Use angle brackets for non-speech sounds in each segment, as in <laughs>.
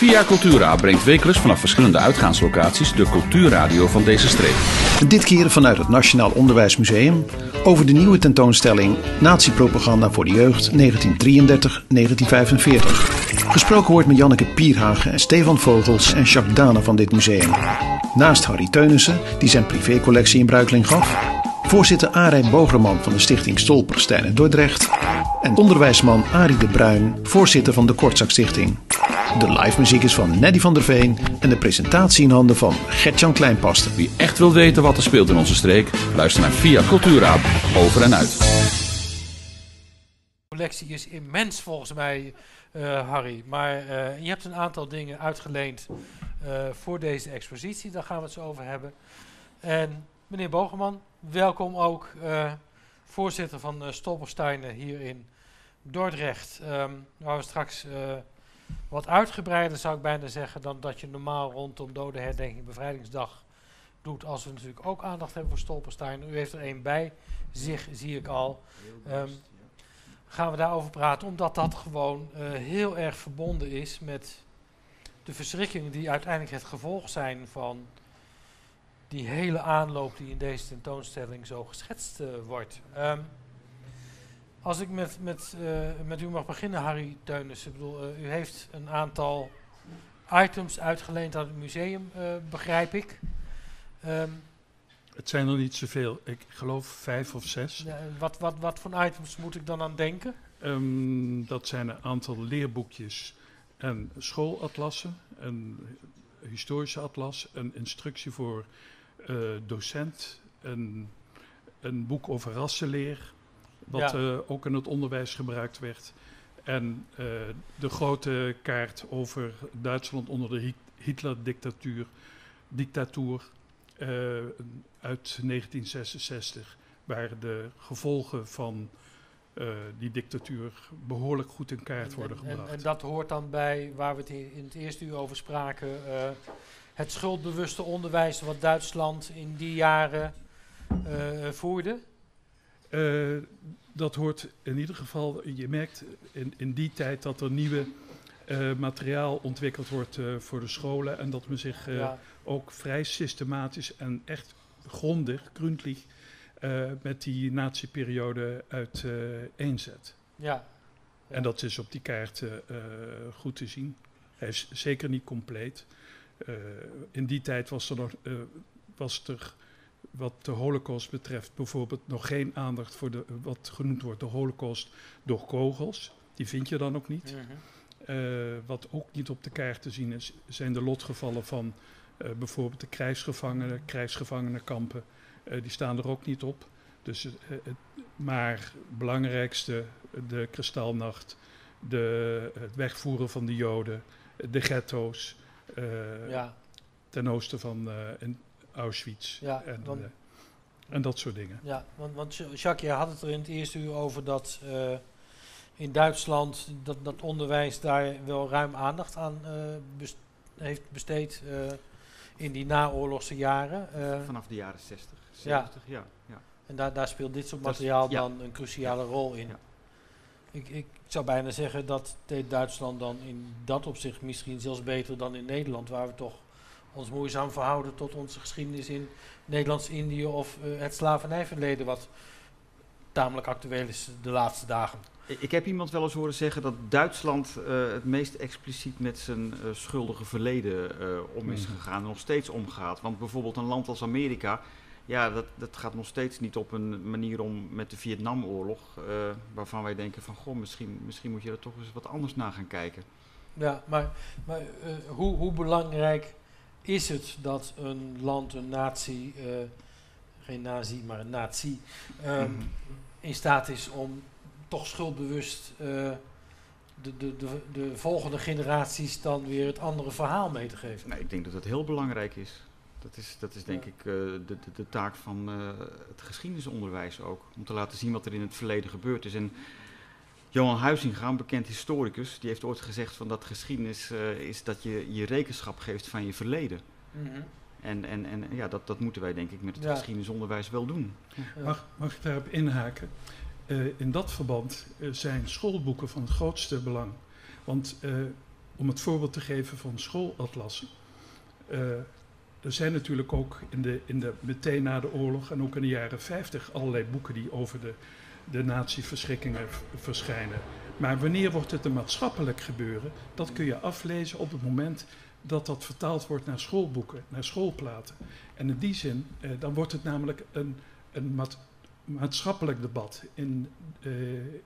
Via Cultura brengt wekelijks vanaf verschillende uitgaanslocaties de cultuurradio van deze streek. Dit keer vanuit het Nationaal Onderwijsmuseum over de nieuwe tentoonstelling Nazi-propaganda voor de jeugd 1933-1945. Gesproken wordt met Janneke Pierhagen en Stefan Vogels en Jacques Dane van dit museum. Naast Harry Teunissen, die zijn privécollectie in bruikling gaf, voorzitter Arij Bogerman van de stichting Stolperstein in Dordrecht en onderwijsman Arie de Bruin, voorzitter van de Kortzak Stichting. De live muziek is van Neddy van der Veen en de presentatie in handen van Gertjan Kleinpasten. Wie echt wil weten wat er speelt in onze streek, luister naar Via Cultura over en uit. De collectie is immens volgens mij, uh, Harry. Maar uh, je hebt een aantal dingen uitgeleend uh, voor deze expositie. Daar gaan we het zo over hebben. En meneer Bogeman, welkom ook. voorzitter van Stolpersteinen hier in Dordrecht. Um, waar we straks wat uitgebreider zou ik bijna zeggen dan dat je normaal rondom dode herdenking bevrijdingsdag doet. Als we natuurlijk ook aandacht hebben voor Stolperstein. U heeft er één bij zich, zie ik al. Um, gaan we daarover praten, omdat dat gewoon heel erg verbonden is met de verschrikkingen die uiteindelijk het gevolg zijn van die hele aanloop die in deze tentoonstelling zo geschetst uh, wordt. Um, als ik met, met, uh, met u mag beginnen, Harry Teunis. Ik bedoel, uh, u heeft een aantal items uitgeleend aan het museum, begrijp ik. Um, het zijn er niet zoveel. Ik geloof vijf of zes. Ja, wat, wat, wat voor items moet ik dan aan denken? Um, dat zijn een aantal leerboekjes en schoolatlassen. Een historische atlas, een instructie voor docent, een, een boek over rassenleer wat ja. uh, ook in het onderwijs gebruikt werd. En uh, de grote kaart over Duitsland onder de Hitler-dictatuur, dictatuur uit 1966, waar de gevolgen van die dictatuur behoorlijk goed in kaart worden gebracht. En, en, dat hoort dan bij waar we het in het eerste uur over spraken, het schuldbewuste onderwijs wat Duitsland in die jaren voerde? Uh, dat hoort in ieder geval, je merkt in, in die tijd dat er nieuwe uh, materiaal ontwikkeld wordt voor de scholen en dat men zich ja. ook vrij systematisch en echt grondig, gründlich, met die nazi-periode uiteenzet. Ja. En dat is op die kaart goed te zien. Hij is zeker niet compleet. In die tijd was er nog was er wat de holocaust betreft bijvoorbeeld nog geen aandacht voor de, wat genoemd wordt de holocaust door kogels. Die vind je dan ook niet. -hmm. uh, wat ook niet op de kaart te zien is, zijn de lotgevallen van bijvoorbeeld de krijgsgevangenen, krijgsgevangenenkampen. Die staan er ook niet op. Dus, het, maar het belangrijkste, de kristalnacht, de, het wegvoeren van de Joden, de ghetto's. Ja. Ten oosten van in, Auschwitz ja, en, want, uh, en dat soort dingen. Ja, want, want Jacques, je had het er in het eerste uur over dat uh, in Duitsland dat, dat onderwijs daar wel ruim aandacht aan uh, best heeft besteed in die naoorlogse jaren. Vanaf de jaren 60, 70, ja. ja, ja. En daar, daar speelt dit soort materiaal is, dan ja. een cruciale rol in. Ik, ik zou bijna zeggen dat deed Duitsland dan in dat opzicht misschien zelfs beter dan in Nederland, waar we toch ons moeizaam verhouden tot onze geschiedenis in Nederlands-Indië of uh, het slavernijverleden, wat tamelijk actueel is de laatste dagen. Ik heb iemand wel eens horen zeggen dat Duitsland uh, het meest expliciet met zijn uh, schuldige verleden om is gegaan en nog steeds omgaat. Want bijvoorbeeld een land als Amerika, ja, dat, dat gaat nog steeds niet op een manier om met de Vietnamoorlog, waarvan wij denken van, goh, misschien, misschien moet je er toch eens wat anders naar gaan kijken. Ja, maar, maar hoe, hoe belangrijk is het dat een land, een natie, uh, geen nazi, maar een natie, um, mm. in staat is om toch schuldbewust de, de, de, de, volgende generaties dan weer het andere verhaal mee te geven? Nee, ik denk dat dat heel belangrijk is. Dat is, dat is denk ja. ik uh, de, de, de, taak van het geschiedenisonderwijs ook. Om te laten zien wat er in het verleden gebeurd is. En Johan Huizinga, een bekend historicus, die heeft ooit gezegd van dat geschiedenis uh, is dat je je rekenschap geeft van je verleden. Mm -hmm. En, en, en ja, dat, dat moeten wij denk ik met het ja. geschiedenisonderwijs wel doen. Ja. Mag, mag ik daarop inhaken? Uh, in dat verband uh, zijn schoolboeken van het grootste belang. Want om het voorbeeld te geven van schoolatlassen. Er zijn natuurlijk ook in de, in de, meteen na de oorlog en ook in de jaren 50 allerlei boeken die over de, de nazi-verschrikkingen verschijnen. Maar wanneer wordt het een maatschappelijk gebeuren? Dat kun je aflezen op het moment dat dat vertaald wordt naar schoolboeken, naar schoolplaten. En in die zin, eh, dan wordt het namelijk een, een maatschappelijk debat in, uh,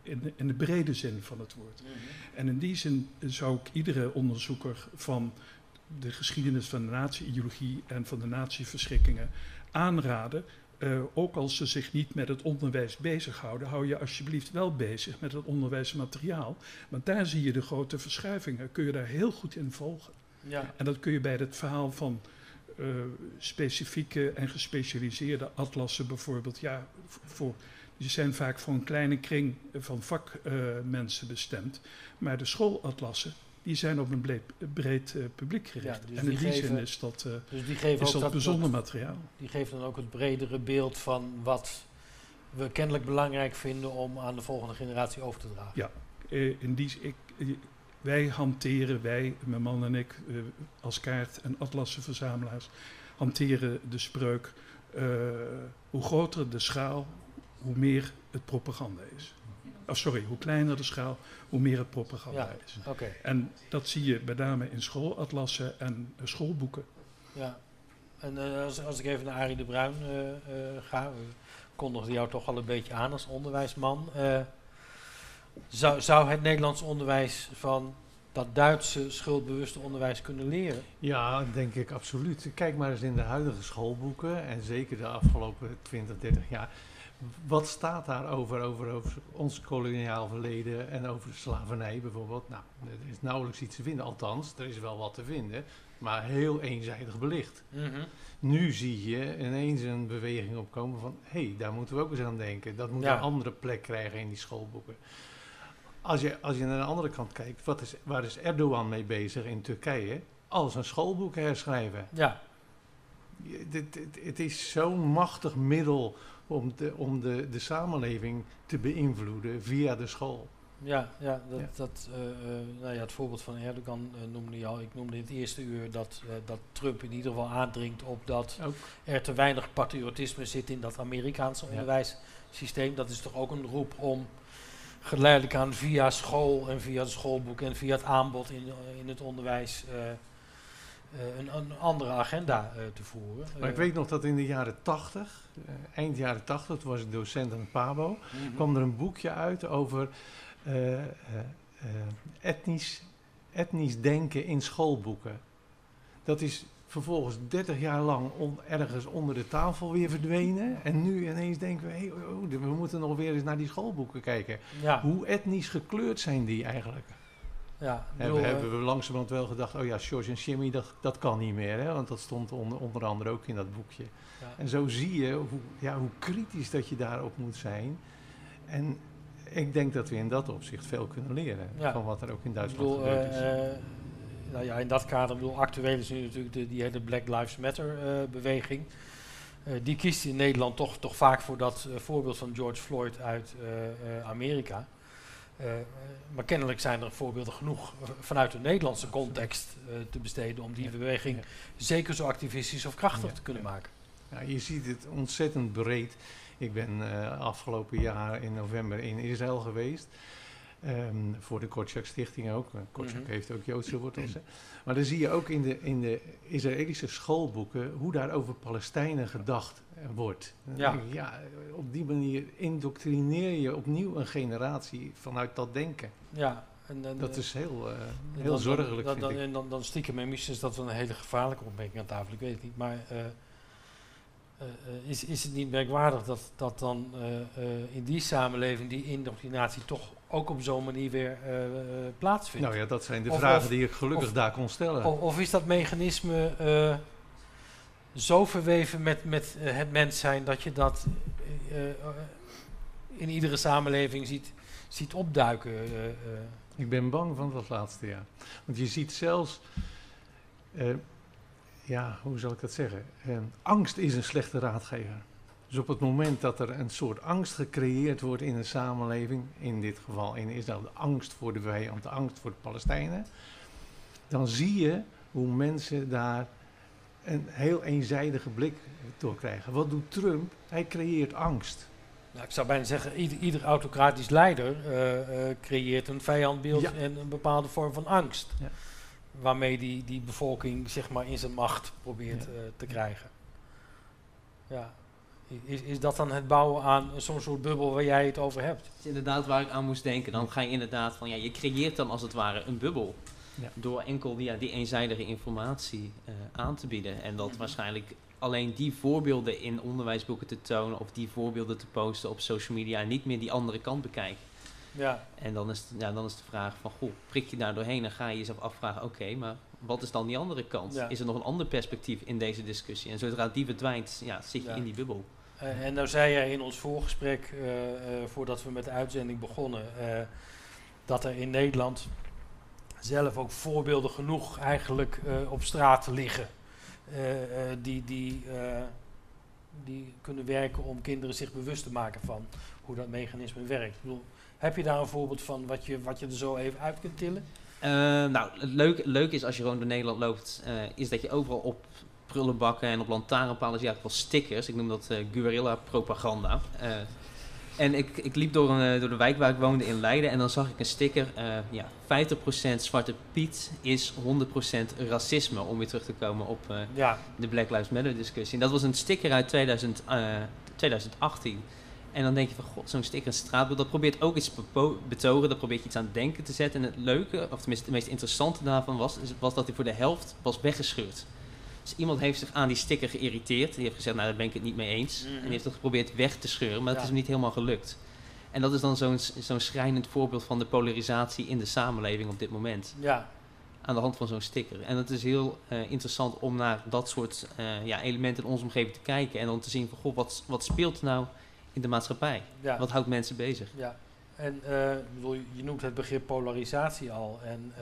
in, in, de brede zin van het woord. Mhm. En in die zin zou ik iedere onderzoeker van de geschiedenis van de nazi-ideologie en van de nazi-verschrikkingen aanraden. Uh, ook als ze zich niet met het onderwijs bezighouden, hou je alsjeblieft wel bezig met het onderwijsmateriaal. Want daar zie je de grote verschuivingen. Kun je daar heel goed in volgen. Ja. En dat kun je bij het verhaal van uh, specifieke en gespecialiseerde atlassen bijvoorbeeld. Ja, voor, die zijn vaak voor een kleine kring van vakmensen uh, bestemd. Maar de schoolatlassen, die zijn op een breed, breed uh, publiek gericht. Ja, dus en in die, zin is dat, uh, dus die geven is dat, dat bijzonder materiaal. Die geven dan ook het bredere beeld van wat we kennelijk belangrijk vinden om aan de volgende generatie over te dragen. Ja, uh, in die, ik, wij hanteren, wij, mijn man en ik, als kaart- en atlassenverzamelaars, hanteren de spreuk: hoe groter de schaal, hoe meer het propaganda is. Oh, sorry, hoe kleiner de schaal, hoe meer het propaganda is. Okay. En dat zie je met name in schoolatlassen en uh, schoolboeken. Ja, en uh, als, als ik even naar Arie de Bruin uh, ga, we kondigden jou toch al een beetje aan als onderwijsman. zou, zou het Nederlands onderwijs van dat Duitse schuldbewuste onderwijs kunnen leren? Ja, denk ik absoluut. Kijk maar eens in de huidige schoolboeken en zeker de afgelopen 20, 30 jaar wat staat daar over, over, over ons koloniaal verleden en over de slavernij bijvoorbeeld? Nou, er is nauwelijks iets te vinden, althans, er is wel wat te vinden, maar heel eenzijdig belicht. Mhm. Nu zie je ineens een beweging opkomen van, hé, hey, daar moeten we ook eens aan denken. Dat moet een andere plek krijgen in die schoolboeken. Als je, als je naar de andere kant kijkt, wat is, waar is Erdogan mee bezig in Turkije? Alles een schoolboek herschrijven. Ja. Het is zo'n machtig middel om, de, om de, de samenleving te beïnvloeden via de school. Ja, ja, dat, dat uh, nou ja, het voorbeeld van Erdogan uh, noemde je al. Ik noemde in het eerste uur dat, dat Trump in ieder geval aandringt op dat ook. er te weinig patriotisme zit in dat Amerikaanse onderwijssysteem. Dat is toch ook een roep om geleidelijk aan via school en via het schoolboek en via het aanbod in, in het onderwijs eh, een, een, andere agenda eh, te voeren. Maar ik eh, weet nog dat in de jaren 80, eind jaren 80, toen was ik docent aan het PABO, mhm. kwam er een boekje uit over etnisch, etnisch denken in schoolboeken. Dat is vervolgens 30 jaar lang ergens onder de tafel weer verdwenen. En nu ineens denken we, hey, oh, oh, we moeten nog weer eens naar die schoolboeken kijken. Hoe etnisch gekleurd zijn die eigenlijk? Ja, bedoel, hebben we langzamerhand wel gedacht, oh ja, George en Jimmy, dat, dat kan niet meer. Hè? Want dat stond onder, onder andere ook in dat boekje. Ja. En zo zie je hoe, ja, hoe kritisch dat je daarop moet zijn. En ik denk dat we in dat opzicht veel kunnen leren van wat er ook in Duitsland bedoel, gebeurd is. Uh, nou ja, in dat kader, bedoel, actueel is nu natuurlijk de, die hele Black Lives Matter uh, beweging. Uh, die kiest in Nederland toch, toch vaak voor dat voorbeeld van George Floyd uit Amerika. Uh, maar kennelijk zijn er voorbeelden genoeg vanuit de Nederlandse context uh, te besteden om die beweging zeker zo activistisch of krachtig te kunnen maken. Ja, je ziet het ontzettend breed. Ik ben uh, afgelopen jaar in november in Israël geweest. Um, voor de Korczak Stichting ook. Korczak mm -hmm. heeft ook Joodse wortels. Maar dan zie je ook in de, in de Israëlische schoolboeken hoe daar over Palestijnen gedacht wordt. Ja. ja, op die manier indoctrineer je opnieuw een generatie vanuit dat denken. Ja, en, dan, dat is heel, uh, heel dan, zorgelijk. Dan, dan, en dan, dan stiekem mijn missie is dat een hele gevaarlijke opmerking aan tafel. Ik weet het niet, maar uh, uh, is, is het niet merkwaardig dat, dat dan in die samenleving die indoctrinatie toch ook op zo'n manier weer plaatsvindt? Nou ja, dat zijn de vragen die ik gelukkig daar kon stellen. Of, is dat mechanisme zo verweven met, met uh, het mens zijn dat je dat uh, in iedere samenleving ziet, ziet opduiken. Ik ben bang van dat laatste, ja. Want je ziet zelfs, ja, hoe zal ik dat zeggen? angst is een slechte raadgever. Dus op het moment dat er een soort angst gecreëerd wordt in een samenleving, in dit geval in Israël de angst voor de vijand, de angst voor de Palestijnen, dan zie je hoe mensen daar een heel eenzijdige blik door krijgen. Wat doet Trump? Hij creëert angst. Nou, ik zou bijna zeggen, ieder, ieder autocratisch leider eh, eh, creëert een vijandbeeld Ja. en een bepaalde vorm van angst. Ja. Waarmee die, die bevolking zeg maar in zijn macht probeert Ja. eh, te krijgen. Ja. Is, is dat dan het bouwen aan zo'n soort bubbel waar jij het over hebt? Dat is inderdaad waar ik aan moest denken. Dan ga je inderdaad van, ja, je creëert dan als het ware een bubbel. Ja. Door enkel die, ja, die eenzijdige informatie eh, aan te bieden. En dat waarschijnlijk alleen die voorbeelden in onderwijsboeken te tonen of die voorbeelden te posten op social media en niet meer die andere kant bekijken. Ja, En dan is, het- ja, dan is de vraag van, goh, prik je daar doorheen en ga je jezelf afvragen, oké, maar wat is dan die andere kant? Ja. Is er nog een ander perspectief in deze discussie? En zodra die verdwijnt, ja, zit je Ja. in die bubbel. Eh, en nou zei jij in ons voorgesprek, eh, eh, voordat we met de uitzending begonnen, dat er in Nederland zelf ook voorbeelden genoeg eigenlijk op straat liggen. die, die, die kunnen werken om kinderen zich bewust te maken van hoe dat mechanisme werkt. Ik bedoel, heb je daar een voorbeeld van wat je, wat je er zo even uit kunt tillen? Nou, het leuk, leuk is als je gewoon door Nederland loopt, is dat je overal op prullenbakken en op lantaarnpalen zie je eigenlijk wel stickers. Ik noem dat eh guerrilla propaganda. Eh, en ik, ik liep door, een, eh, door de wijk waar ik woonde in Leiden en dan zag ik een sticker. ja, 50% Zwarte Piet is 100% racisme. Om weer terug te komen op Ja, de Black Lives Matter discussie. En dat was een sticker uit 2000, eh, 2018. En dan denk je van, god, zo'n sticker, een straatbeeld, dat probeert ook iets te betogen, dat probeert je iets aan het denken te zetten. En het leuke, of tenminste het meest interessante daarvan was, was dat hij voor de helft was weggescheurd. Dus iemand heeft zich aan die sticker geïrriteerd. Die heeft gezegd, nou daar ben ik het niet mee eens. Mhm. En die heeft dat geprobeerd weg te scheuren, maar Ja. is hem niet helemaal gelukt. En dat is dan zo'n zo'n schrijnend voorbeeld van de polarisatie in de samenleving op dit moment ja, aan de hand van zo'n sticker. En het is heel eh, interessant om naar dat soort eh, ja, elementen in onze omgeving te kijken. En dan te zien van, goh, wat, wat speelt nou in de maatschappij? ja. Wat houdt mensen bezig? Ja, en eh, bedoel, je noemt het begrip polarisatie al. En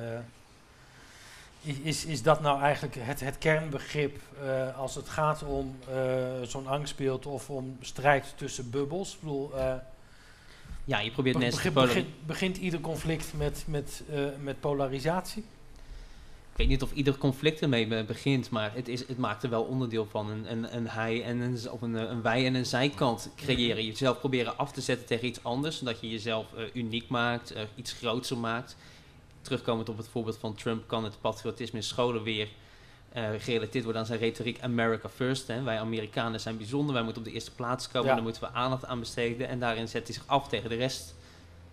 is, is dat nou eigenlijk het, het kernbegrip eh, als het gaat om eh, zo'n angstbeeld of om strijd tussen bubbels? Ik bedoel, eh, Ja, je probeert be- mensen begint, begint, begint ieder conflict met, met, met polarisatie? Ik weet niet of ieder conflict ermee be- begint, maar het, is, het maakt er wel onderdeel van. Een, een, een hij en een, of een, een wij en een zijkant creëren. Jezelf proberen af te zetten tegen iets anders, zodat je jezelf uniek maakt, iets groter maakt. Terugkomend op het voorbeeld van Trump kan het patriotisme in scholen weer eh, gerelateerd worden aan zijn retoriek America First. Hè. Wij Amerikanen zijn bijzonder, wij moeten op de eerste plaats komen, Ja. daar moeten we aandacht aan besteden. En daarin zet hij zich af tegen de rest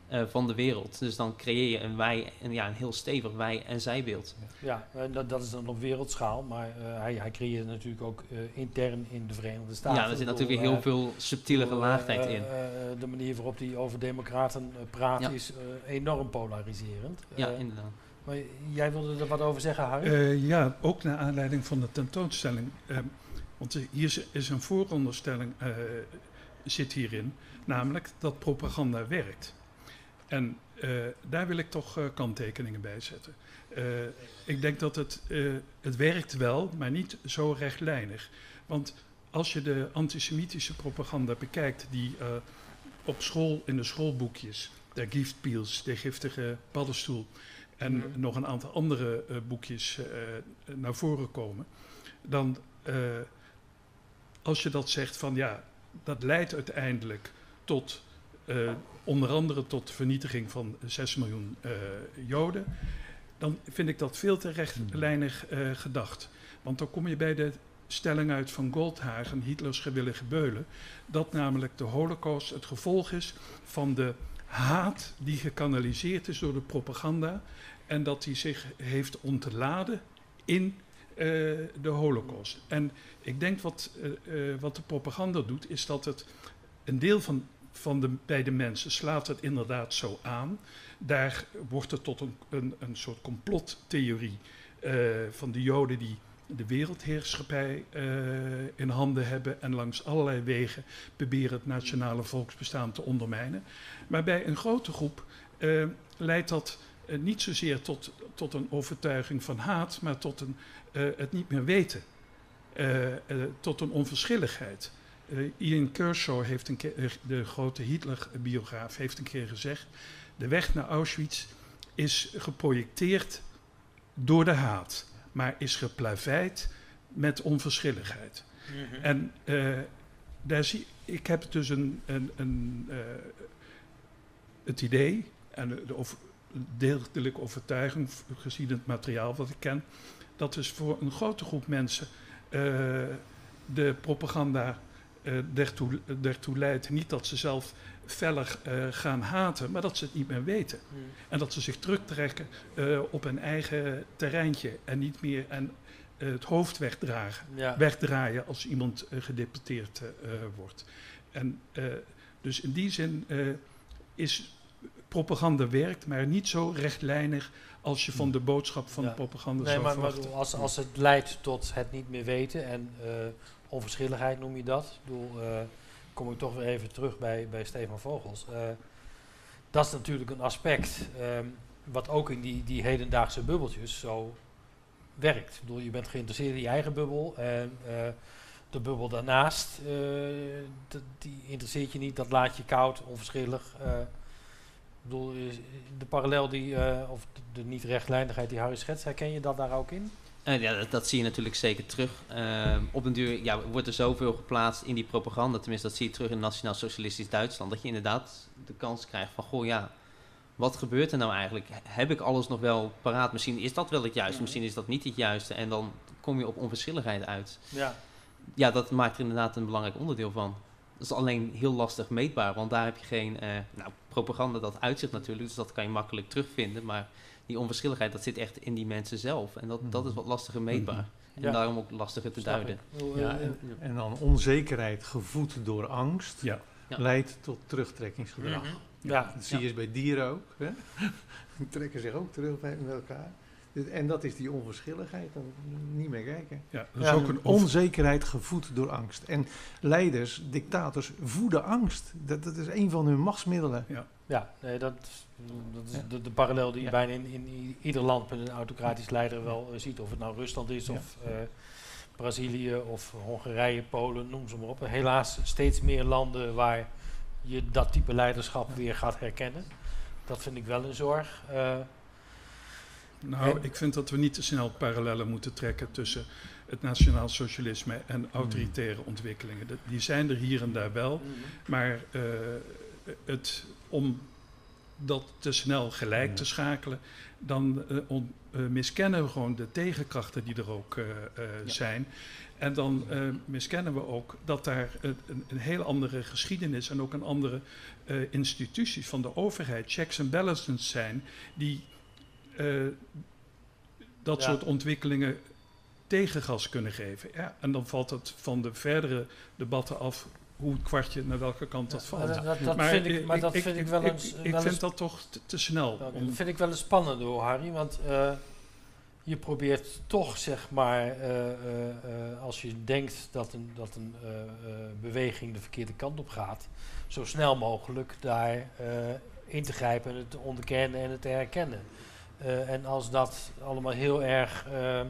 eh, van de wereld. Dus dan creëer je een wij, een, ja, een heel stevig wij- en zijbeeld. Ja, en dat, dat is dan op wereldschaal, maar eh, hij, hij creëert natuurlijk ook eh, intern in de Verenigde Staten. Ja, er zit natuurlijk heel veel subtiele gelaagdheid eh, in. eh, de manier waarop hij over democraten eh, praat Ja. is eh, enorm polariserend. Ja, Eh, inderdaad. maar jij wilde er wat over zeggen, Harry? Eh, ja, ook naar aanleiding van de tentoonstelling. Eh, want eh, hier is, is een vooronderstelling eh, zit hierin, namelijk dat propaganda werkt. En eh, daar wil ik toch eh, kanttekeningen bij zetten. Eh, ik denk dat het, het werkt wel, maar niet zo rechtlijnig. Want als je de antisemitische propaganda bekijkt die op school, in de schoolboekjes, de giftpiels, de giftige paddenstoel, en Mhm. nog een aantal andere boekjes naar voren komen, dan als je dat zegt van ja, dat leidt uiteindelijk tot eh, onder andere tot de vernietiging van 6 miljoen eh, Joden, dan vind ik dat veel te rechtlijnig eh, gedacht. Want dan kom je bij de stelling uit van Goldhagen, Hitlers gewillige beulen, dat namelijk de Holocaust het gevolg is van de haat die gekanaliseerd is door de propaganda en dat die zich heeft ontladen in de Holocaust. En ik denk wat, wat de propaganda doet, is dat het een deel van, van de, bij de mensen slaat het inderdaad zo aan. Daar wordt het tot een, een, een soort complottheorie eh, van de Joden die de wereldheerschappij eh, in handen hebben en langs allerlei wegen proberen het nationale volksbestaan te ondermijnen. Maar bij een grote groep eh, leidt dat niet zozeer tot, tot een overtuiging van haat, maar tot een, het niet meer weten. Tot een onverschilligheid. Eh, Ian Kershaw, heeft een keer, eh, de grote Hitler-biograaf, heeft een keer gezegd: De weg naar Auschwitz is geprojecteerd door de haat, maar is geplaveid met onverschilligheid. Mhm. En eh, daar zie, ik heb dus een, een, een, het idee en de over, deeltelijke overtuiging, gezien het materiaal wat ik ken, dat dus voor een grote groep mensen de propaganda daartoe, daartoe leidt. Niet dat ze zelf feller eh, gaan haten, maar dat ze het niet meer weten. Mhm. En dat ze zich terugtrekken eh, op hun eigen terreintje en niet meer en, eh, het hoofd wegdragen Ja. wegdraaien als iemand eh, gedeputeerd eh, eh, wordt. En eh, dus in die zin eh, is propaganda werkt, maar niet zo rechtlijnig als je van de boodschap van Ja. de propaganda Nee, zou maar, maar verwachten. als, als het leidt tot het niet meer weten en eh, onverschilligheid noem je dat. Ik bedoel, eh, kom ik toch weer even terug bij, bij Stefan Vogels. Eh, dat is natuurlijk een aspect ehm, wat ook in die, die hedendaagse bubbeltjes zo werkt. Ik bedoel, je bent geïnteresseerd in je eigen bubbel en eh, de bubbel daarnaast, die interesseert je niet, dat laat je koud, onverschillig. ik bedoel, de parallel die, of de, de niet-rechtlijnigheid die Harry schetst, herken je dat daar ook in? Eh, ja, dat, dat zie je natuurlijk zeker terug. Ehm, op den duur ja, wordt er zoveel geplaatst in die propaganda, tenminste dat zie je terug in Nationaal Socialistisch Duitsland, dat je inderdaad de kans krijgt van, goh ja, wat gebeurt er nou eigenlijk? Heb ik alles nog wel paraat? Misschien is dat wel het juiste, Mhm. misschien is dat niet het juiste. En dan kom je op onverschilligheid uit. Ja. Ja, dat maakt er inderdaad een belangrijk onderdeel van. Dat is alleen heel lastig meetbaar, want daar heb je geen... eh, nou, propaganda, dat uitzicht natuurlijk, dus dat kan je makkelijk terugvinden. Maar die onverschilligheid, dat zit echt in die mensen zelf. En dat, dat is wat lastiger meetbaar. En Ja. daarom ook lastiger te Snap duiden. ik. Ik bedoel, Ja, eh, en, en dan onzekerheid gevoed door angst Ja. Leidt tot terugtrekkingsgedrag. Mhm. Ja, Dat zie je bij dieren ook. Hè? <laughs> Die trekken zich ook terug bij elkaar. En dat is die onverschilligheid, dan niet meer kijken. Ja, dat Ja, is ook een Onzekerheid gevoed door angst. En leiders, dictators, voeden angst. Dat, dat is een van hun machtsmiddelen. Ja, nee, dat, dat is Ja. de, de parallel die je Ja. bijna in, in ieder land met een autocratisch leider wel eh, ziet. Of het nou Rusland is Ja. of eh, Brazilië of Hongarije, Polen, noem ze maar op. Helaas steeds meer landen waar je dat type leiderschap weer gaat herkennen. Dat vind ik wel een zorg. Eh, Nou, En- ik vind dat we niet te snel parallellen moeten trekken tussen het nationaal socialisme en autoritaire ontwikkelingen. Die zijn er hier en daar wel, maar eh, het, om dat te snel gelijk Ja. te schakelen, dan eh, on- eh, miskennen we gewoon de tegenkrachten die er ook Ja. zijn. En dan miskennen we ook dat daar een, een, heel andere geschiedenis en ook een andere instituties van de overheid, checks en balances zijn, die eh, dat Ja. soort ontwikkelingen tegengas kunnen geven. Ja, en dan valt het van de verdere debatten af hoe het kwartje naar welke kant dat valt. dat, dat, dat Maar vind ik, ik- maar dat ik- vind ik ik- wel ik- eens... Ik wel vind eens dat toch te, te snel. Nou, om- dat vind ik wel eens spannend hoor, Harry. Want eh, je probeert toch, zeg maar, eh, eh, eh, als je denkt dat een, dat een eh, eh, beweging de verkeerde kant op gaat, zo snel mogelijk daar eh, in te grijpen en het te onderkennen en het te herkennen. Eh, en als dat allemaal heel erg eh,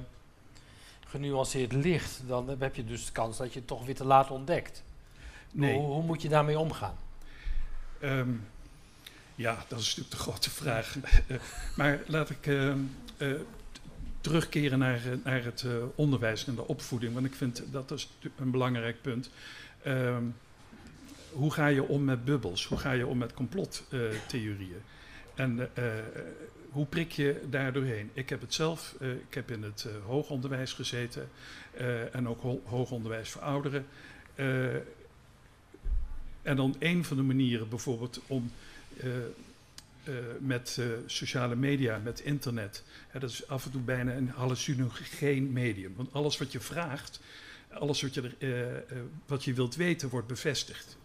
genuanceerd ligt, dan heb je dus de kans dat je het toch weer te laat ontdekt. nee. Hoe, hoe moet je daarmee omgaan? Ehm, ja, dat is natuurlijk de grote vraag. <laughs> Eh, maar laat ik ehm, eh, terugkeren naar, naar het onderwijs en de opvoeding, want ik vind dat is natuurlijk een belangrijk punt. Ehm, hoe ga je om met bubbels? Hoe ga je om met complottheorieën? en hoe prik je daar doorheen? Ik heb het zelf, eh, ik heb in het eh, hoogonderwijs gezeten eh, en ook ho- hoogonderwijs voor ouderen. En dan een van de manieren bijvoorbeeld om met sociale media, met internet, hè, dat is af en toe bijna een hallucinogeen medium. Want alles wat je vraagt, alles wat je, er, wat je wilt weten, wordt bevestigd.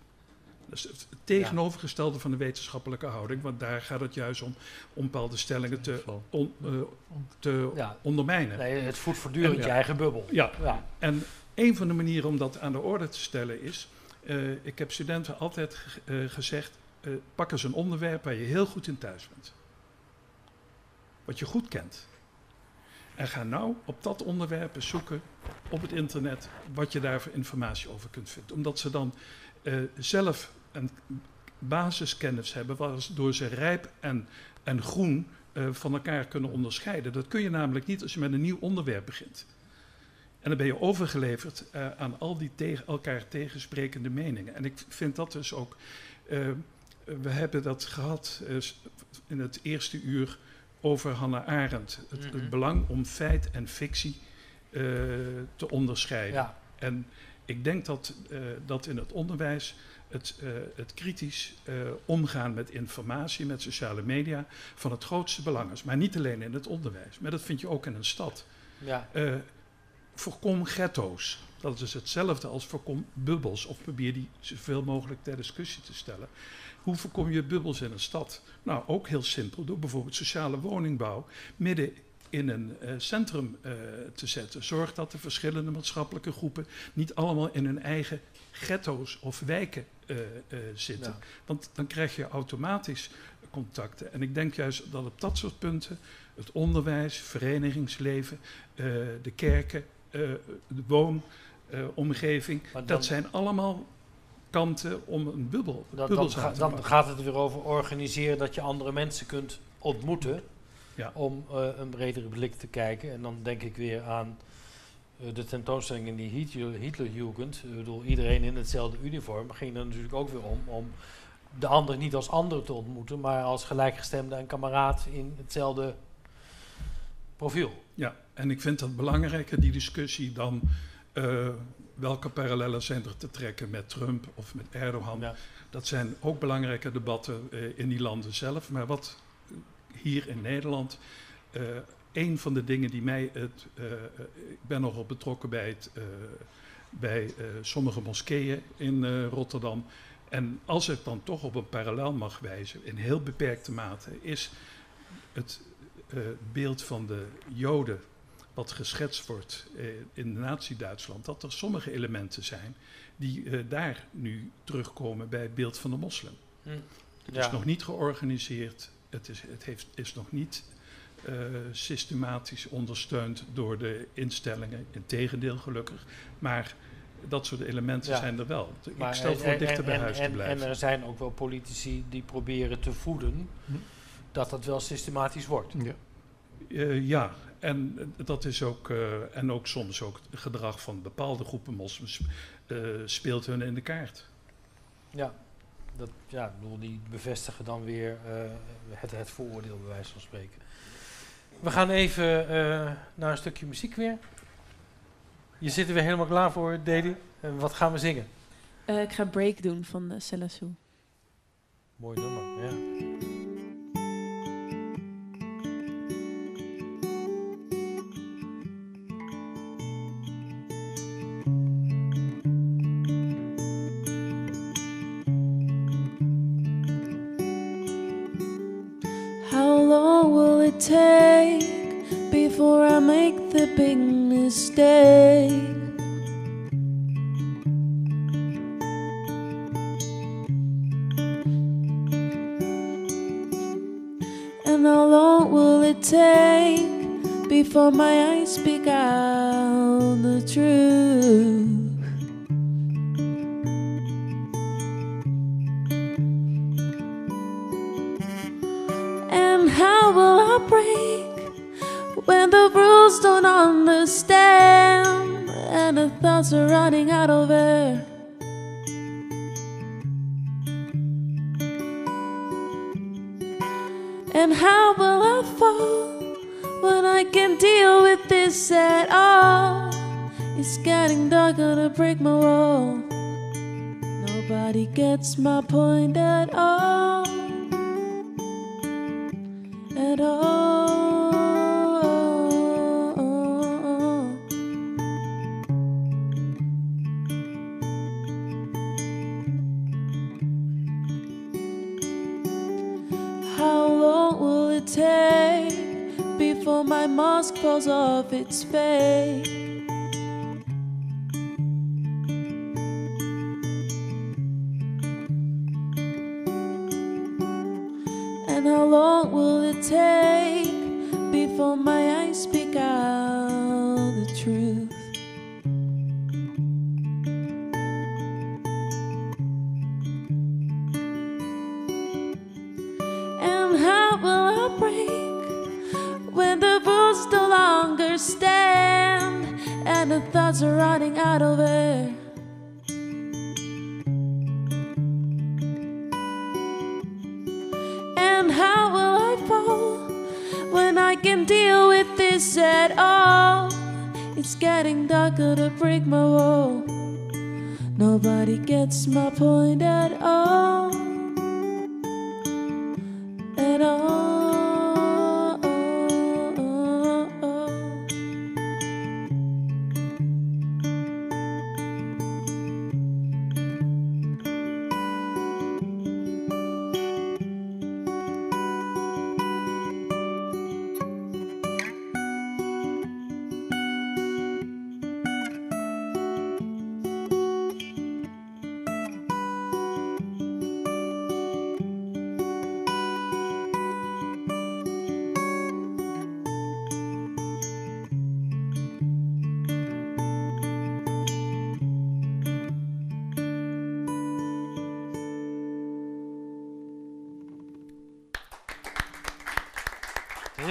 Dat is het tegenovergestelde van de wetenschappelijke houding, want daar gaat het juist om, om bepaalde stellingen te, on- eh, te Ja. ondermijnen. Nee, het voedt voortdurend Ja. je eigen bubbel. Ja, Ja. en een van de manieren om dat aan de orde te stellen is, eh, ik heb studenten altijd eh, gezegd, eh, pak eens een onderwerp waar je heel goed in thuis bent. Wat je goed kent. En ga nou op dat onderwerp eens zoeken op het internet wat je daar voor informatie over kunt vinden. Omdat ze dan eh, zelf een basiskennis hebben, waardoor ze rijp en, en groen eh, van elkaar kunnen onderscheiden. Dat kun je namelijk niet als je met een nieuw onderwerp begint. En dan ben je overgeleverd eh, aan al die tegen elkaar tegensprekende meningen. En ik vind dat dus ook. we hebben dat gehad eh, in het eerste uur over Hannah Arendt. Het, Mhm. het belang om feit en fictie te onderscheiden. Ja, En ik denk dat, eh, dat in het onderwijs het, eh, het kritisch eh, omgaan met informatie, met sociale media, van het grootste belang is. Maar niet alleen in het onderwijs, maar dat vind je ook in een stad. ja. Voorkom ghetto's. Dat is hetzelfde als voorkom bubbels. Of probeer die zoveel mogelijk ter discussie te stellen. Hoe voorkom je bubbels in een stad? Nou, ook heel simpel. Door bijvoorbeeld sociale woningbouw midden in een eh, centrum eh, te zetten. Zorg dat de verschillende maatschappelijke groepen niet allemaal in hun eigen ghetto's of wijken eh, zitten. Ja. Want dan krijg je automatisch contacten. En ik denk juist dat op dat soort punten het onderwijs, verenigingsleven, de kerken, de woonomgeving, dan- dat zijn allemaal kanten om een bubbel, Dan, dan, ga- dan gaat het er weer over organiseren dat je andere mensen kunt ontmoeten. Ja. Om eh, een bredere blik te kijken. En dan denk ik weer aan eh, de tentoonstelling in die Hitler- Hitlerjugend. Ik bedoel, iedereen in hetzelfde uniform. ging er natuurlijk ook weer om om de ander niet als ander te ontmoeten, maar als gelijkgestemde en kameraad in hetzelfde profiel. Ja, en ik vind dat belangrijker, die discussie, dan eh, welke parallellen zijn er te trekken met Trump of met Erdogan. Ja. Dat zijn ook belangrijke debatten in die landen zelf. Maar wat hier in Nederland, eh een van de dingen die mij het. eh, eh, ik ben nogal betrokken bij, het, bij sommige moskeeën in Rotterdam. En als ik dan toch op een parallel mag wijzen, in heel beperkte mate, is het beeld van de Joden, wat geschetst wordt in Nazi-Duitsland, dat er sommige elementen zijn die daar nu terugkomen bij het beeld van de moslim. Hm. Het Ja. is nog niet georganiseerd, het is, het heeft, is nog niet eh, systematisch ondersteund door de instellingen, integendeel gelukkig. Maar dat soort elementen Ja. zijn er wel. Ik Maar stel en- voor en- dichter bij en- huis en- te blijven. En er zijn ook wel politici die proberen te voeden Hm. dat dat wel systematisch wordt. Ja. Eh, ja, en dat is ook, eh, en ook soms ook het gedrag van bepaalde groepen moslims eh, speelt hun in de kaart. Ja, dat, ja, ik bedoel, die bevestigen dan weer eh, het, het vooroordeel, bij wijze van spreken. We gaan even eh, naar een stukje muziek weer. Je zit er weer helemaal klaar voor, Deli. En wat gaan we zingen? Eh, ik ga break doen van uh, Selassou. Mooi nummer, ja. Mistake? And how long will it take before my eyes speak And how will I fall when I can't deal with this at all? It's getting dark, to break my wall. Nobody gets my point at all. At all. Mask falls off its face.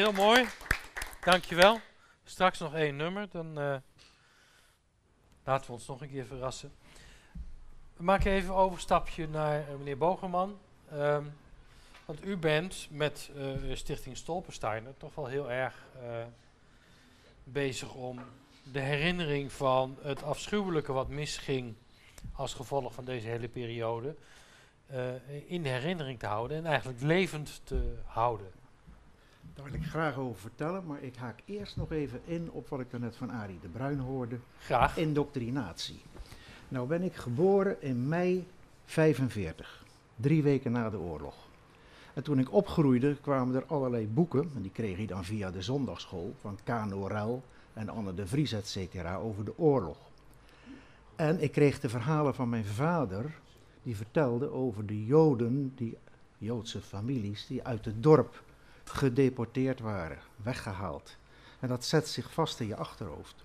Heel mooi. Dankjewel. Straks nog één nummer, dan eh, laten we ons nog een keer verrassen. We maken even een overstapje naar eh, meneer Bogerman. Ehm, want u bent met eh, Stichting Stolpersteiner toch wel heel erg bezig om de herinnering van het afschuwelijke wat misging als gevolg van deze hele periode in herinnering te houden en eigenlijk levend te houden. Daar wil ik graag over vertellen, maar ik haak eerst nog even in op wat ik net van Arie de Bruin hoorde. Graag. Indoctrinatie. Nou ben ik geboren in mei 45, drie weken na de oorlog. En toen ik opgroeide kwamen er allerlei boeken, en die kreeg je dan via de zondagschool, van Kano Rel en Anne de Vries, et cetera, over de oorlog. En ik kreeg de verhalen van mijn vader, die vertelde over de Joden, die Joodse families, die uit het dorp gedeporteerd waren, weggehaald. En dat zet zich vast in je achterhoofd.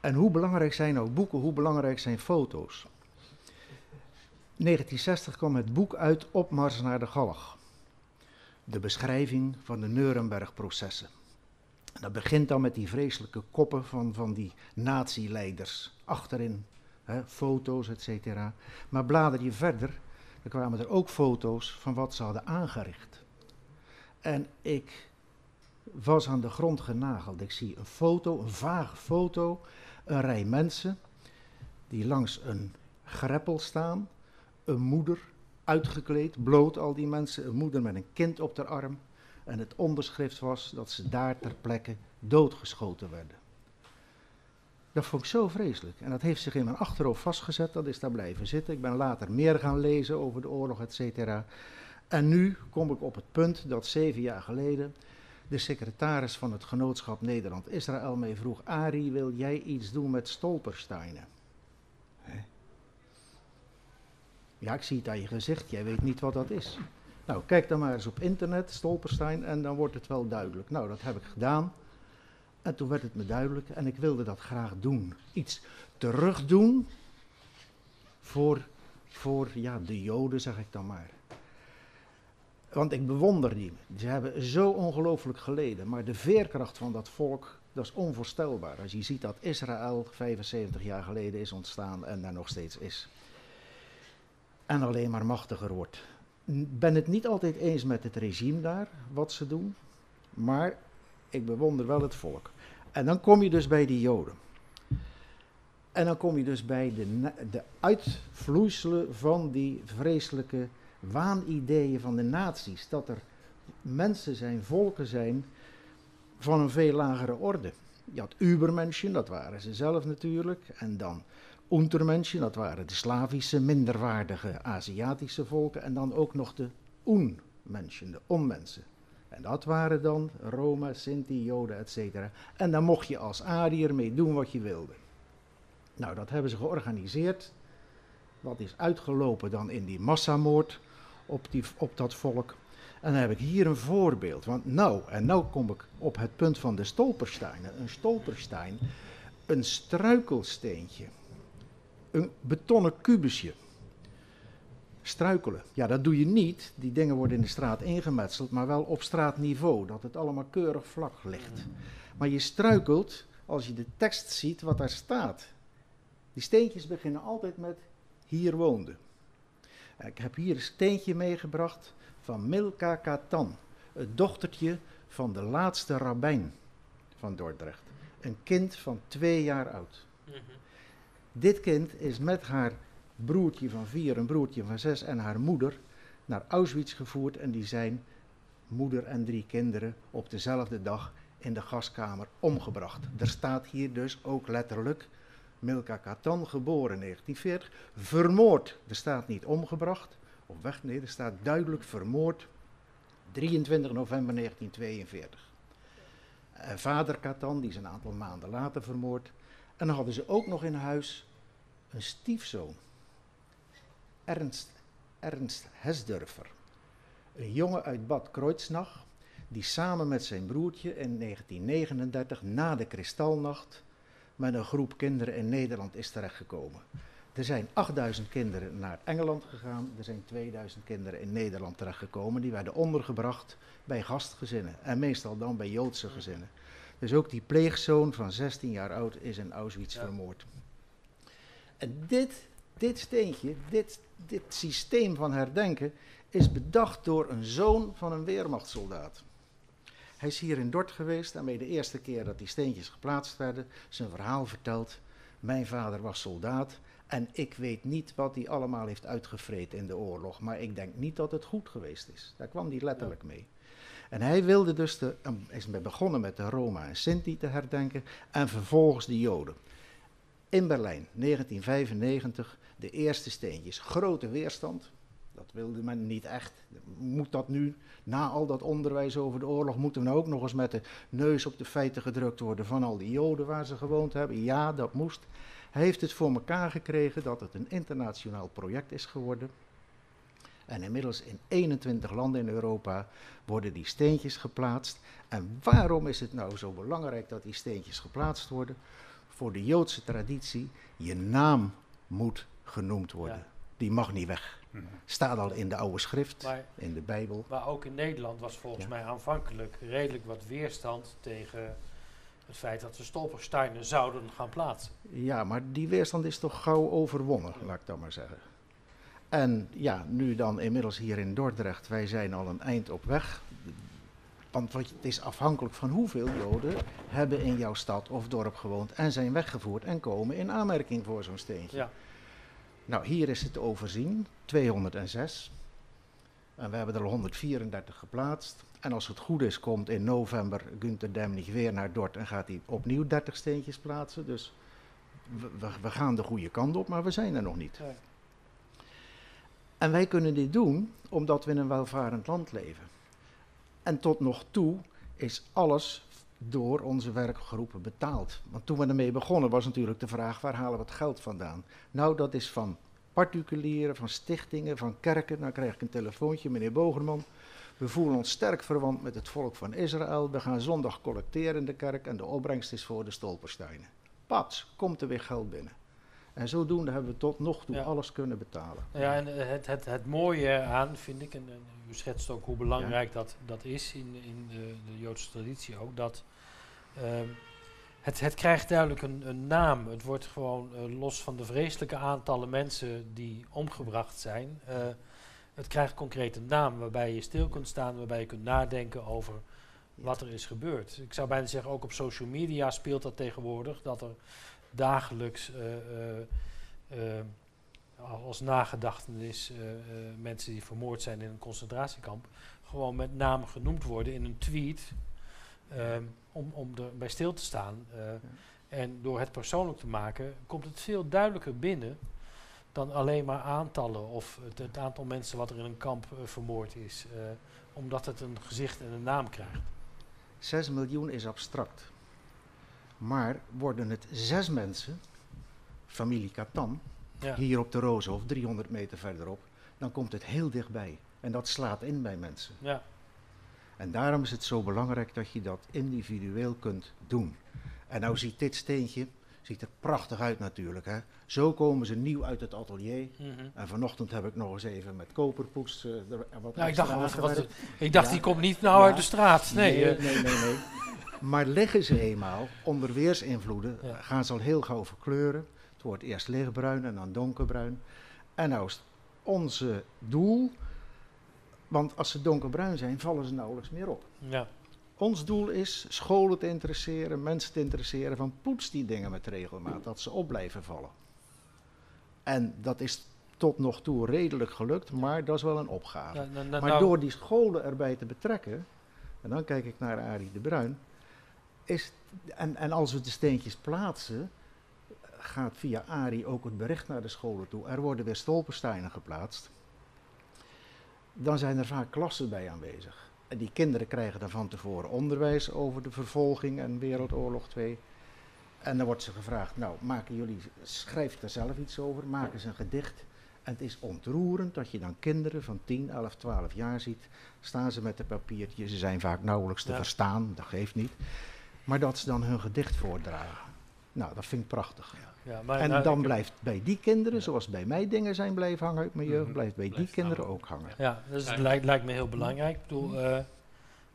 En hoe belangrijk zijn ook boeken, hoe belangrijk zijn foto's? 1960 kwam het boek uit Opmars naar de Galg. De beschrijving van de Nuremberg-processen. En dat begint dan met die vreselijke koppen van, van die nazi-leiders. Achterin, hè, foto's, et cetera. Maar blader je verder, dan kwamen er ook foto's van wat ze hadden aangericht. En ik was aan de grond genageld. Ik zie een foto, een vage foto, een rij mensen die langs een greppel staan. Een moeder, uitgekleed, bloot al die mensen. Een moeder met een kind op haar arm. En het onderschrift was dat ze daar ter plekke doodgeschoten werden. Dat vond ik zo vreselijk. En dat heeft zich in mijn achterhoofd vastgezet. Dat is daar blijven zitten. Ik ben later meer gaan lezen over de oorlog, et cetera. En nu kom ik op het punt dat zeven jaar geleden de secretaris van het genootschap Nederland-Israël mij vroeg: Ari, wil jij iets doen met stolpersteinen? Ja, ik zie het aan je gezicht, jij weet niet wat dat is. Nou, kijk dan maar eens op internet, stolperstein, en dan wordt het wel duidelijk. Nou, dat heb ik gedaan. En toen werd het me duidelijk en ik wilde dat graag doen. Iets terugdoen voor, voor ja, de Joden, zeg ik dan maar. Want ik bewonder die. Ze hebben zo ongelooflijk geleden. Maar de veerkracht van dat volk, dat is onvoorstelbaar. Als je ziet dat Israël 75 jaar geleden is ontstaan en daar nog steeds is. En alleen maar machtiger wordt. Ben het niet altijd eens met het regime daar, wat ze doen. Maar ik bewonder wel het volk. En dan kom je dus bij die Joden. En dan kom je dus bij de, de uitvloeiselen van die vreselijke waanideeën van de naties. Dat er mensen zijn, volken zijn van een veel lagere orde. Je had Ubermenschen, dat waren ze zelf natuurlijk. En dan Untermenschen, dat waren de Slavische, minderwaardige Aziatische volken. En dan ook nog de Unmenschen, de onmensen. En dat waren dan Roma, Sinti, Joden, etc. En dan mocht je als Ariër mee doen wat je wilde. Nou, dat hebben ze georganiseerd. Dat is uitgelopen dan in die massamoord op, op dat volk. En dan heb ik hier een voorbeeld. Want nou, en nou kom ik op het punt van de stolpersteinen. Een stolperstein, een struikelsteentje, een betonnen kubusje. Struikelen. Ja, dat doe je niet. Die dingen worden in de straat ingemetseld, maar wel op straatniveau, dat het allemaal keurig vlak ligt. Maar je struikelt als je de tekst ziet wat daar staat. Die steentjes beginnen altijd met hier woonde. Ik heb hier een steentje meegebracht van Milka Katan, het dochtertje van de laatste rabbijn van Dordrecht. Een kind van twee jaar oud. Dit kind is met haar broertje van vier, een broertje van zes en haar moeder naar Auschwitz gevoerd en die zijn moeder en drie kinderen op dezelfde dag in de gaskamer omgebracht. Er staat hier dus ook letterlijk Milka Katan, geboren 1940, vermoord. Er staat niet omgebracht of weg, nee, er staat duidelijk vermoord 23 november 1942. En vader Katan, die is een aantal maanden later vermoord. En dan hadden ze ook nog in huis een stiefzoon, Ernst, Ernst Hesdurfer. Een jongen uit Bad Kreuznach, die samen met zijn broertje in 1939 na de Kristalnacht met een groep kinderen in Nederland is terechtgekomen. Er zijn 8000 kinderen naar Engeland gegaan, er zijn 2000 kinderen in Nederland terechtgekomen. Die werden ondergebracht bij gastgezinnen en meestal dan bij Joodse gezinnen. Dus ook die pleegzoon van 16 jaar oud is in Auschwitz Ja. vermoord. En dit, dit steentje, dit, dit systeem van herdenken is bedacht door een zoon van een weermachtssoldaat. Hij is hier in Dort geweest bij de eerste keer dat die steentjes geplaatst werden, zijn verhaal verteld. Mijn vader was soldaat en ik weet niet wat hij allemaal heeft uitgevreten in de oorlog, maar ik denk niet dat het goed geweest is. Daar kwam hij letterlijk mee. En hij wilde dus, de, is begonnen met de Roma en Sinti te herdenken en vervolgens de Joden. In Berlijn, 1995, de eerste steentjes. Grote weerstand, dat wilde men niet echt. Moet dat nu, na al dat onderwijs over de oorlog, moeten we nou ook nog eens met de neus op de feiten gedrukt worden van al die Joden waar ze gewoond hebben? Ja, dat moest. Hij heeft het voor elkaar gekregen dat het een internationaal project is geworden. En inmiddels in 21 landen in Europa worden die steentjes geplaatst. En waarom is het nou zo belangrijk dat die steentjes geplaatst worden? Voor de Joodse traditie, je naam moet genoemd worden. Die mag niet weg. Staat al in de oude schrift, Maar, in de Bijbel. maar ook in Nederland was volgens Ja. mij aanvankelijk redelijk wat weerstand tegen het feit dat we stolpersteinen zouden gaan plaatsen. Ja, maar die weerstand is toch gauw overwonnen, laat ik dat maar zeggen. En ja, nu dan inmiddels hier in Dordrecht, wij zijn al een eind op weg. Want wat, het is afhankelijk van hoeveel Joden hebben in jouw stad of dorp gewoond en zijn weggevoerd en komen in aanmerking voor zo'n steentje. Ja. Nou, hier is het overzien, 206. En we hebben er al 134 geplaatst. En als het goed is, komt in november Günther Demnig weer naar Dort en gaat hij opnieuw 30 steentjes plaatsen. Dus we, gaan de goede kant op, maar we zijn er nog niet. En wij kunnen dit doen omdat we in een welvarend land leven. En tot nog toe is alles door onze werkgroepen betaald. Want toen we ermee begonnen was natuurlijk de vraag waar halen we het geld vandaan? Nou, dat is van particulieren, van stichtingen, van kerken. Dan krijg ik een telefoontje, meneer Bogerman. We voelen ons sterk verwant met het volk van Israël. We gaan zondag collecteren in de kerk en de opbrengst is voor de stolpersteinen. Pats, komt er weer geld binnen. En zodoende hebben we tot nog toe Ja. alles kunnen betalen. Ja, en eh, het, het, het mooie aan vind ik, en, en u schetst ook hoe belangrijk dat, dat is in, in de, de Joodse traditie ook, dat ehm, het, het krijgt duidelijk een, een naam. Het wordt gewoon eh, los van de vreselijke aantallen mensen die omgebracht zijn. eh, het krijgt concreet een naam waarbij je stil kunt staan, waarbij je kunt nadenken over wat er is gebeurd. Ik zou bijna zeggen, ook op social media speelt dat tegenwoordig, dat er dagelijks eh, eh, eh, als nagedachtenis mensen die vermoord zijn in een concentratiekamp gewoon met naam genoemd worden in een tweet ehm, om, om erbij stil te staan. En door het persoonlijk te maken komt het veel duidelijker binnen dan alleen maar aantallen of het, het aantal mensen wat er in een kamp vermoord is. omdat het een gezicht en een naam krijgt. 6 miljoen is abstract. Maar worden het zes mensen, familie Catan, Ja. hier op de Rozenhof, 300 meter verderop, dan komt het heel dichtbij. En dat slaat in bij mensen. Ja. En daarom is het zo belangrijk dat je dat individueel kunt doen. En nou ziet dit steentje Ziet er prachtig uit natuurlijk. Hè? Zo komen ze nieuw uit het atelier. Mhm. En vanochtend heb ik nog eens even met koperpoets eh, er wat Ja, ik dacht, wat, ik dacht Ja. die komt niet nou Ja. uit de straat. Nee, nee, eh, nee, nee, nee. Maar leggen ze eenmaal onder weersinvloeden, Ja. gaan ze al heel gauw verkleuren. Het wordt eerst lichtbruin en dan donkerbruin. En nou is onze doel, want als ze donkerbruin zijn, vallen ze nauwelijks meer op. ja. Ons doel is scholen te interesseren, mensen te interesseren van poets die dingen met regelmaat, dat ze op blijven vallen. En dat is tot nog toe redelijk gelukt, maar dat is wel een opgave. Nou, nou, nou, Maar door die scholen erbij te betrekken, en dan kijk ik naar Arie de Bruin, is, en, en als we de steentjes plaatsen, gaat via Arie ook het bericht naar de scholen toe. Er worden weer stolpersteinen geplaatst. Dan zijn er vaak klassen bij aanwezig. En die kinderen krijgen dan van tevoren onderwijs over de vervolging en Wereldoorlog 2. En dan wordt ze gevraagd, nou, maken jullie, schrijf er zelf iets over, maak eens een gedicht. En het is ontroerend dat je dan kinderen van 10, 11, 12 jaar ziet. Staan ze met een papiertje, ze zijn vaak nauwelijks te Ja. verstaan, dat geeft niet. Maar dat ze dan hun gedicht voordragen. Nou, dat vind ik prachtig. ja, maar, en nou, dan blijft bij die kinderen, zoals bij mij dingen zijn blijven hangen uit mijn jeugd, Mhm. blijft bij die kinderen hangen. ook hangen. Ja, dus het Ja. lijkt, lijkt me heel belangrijk. Ik bedoel, eh,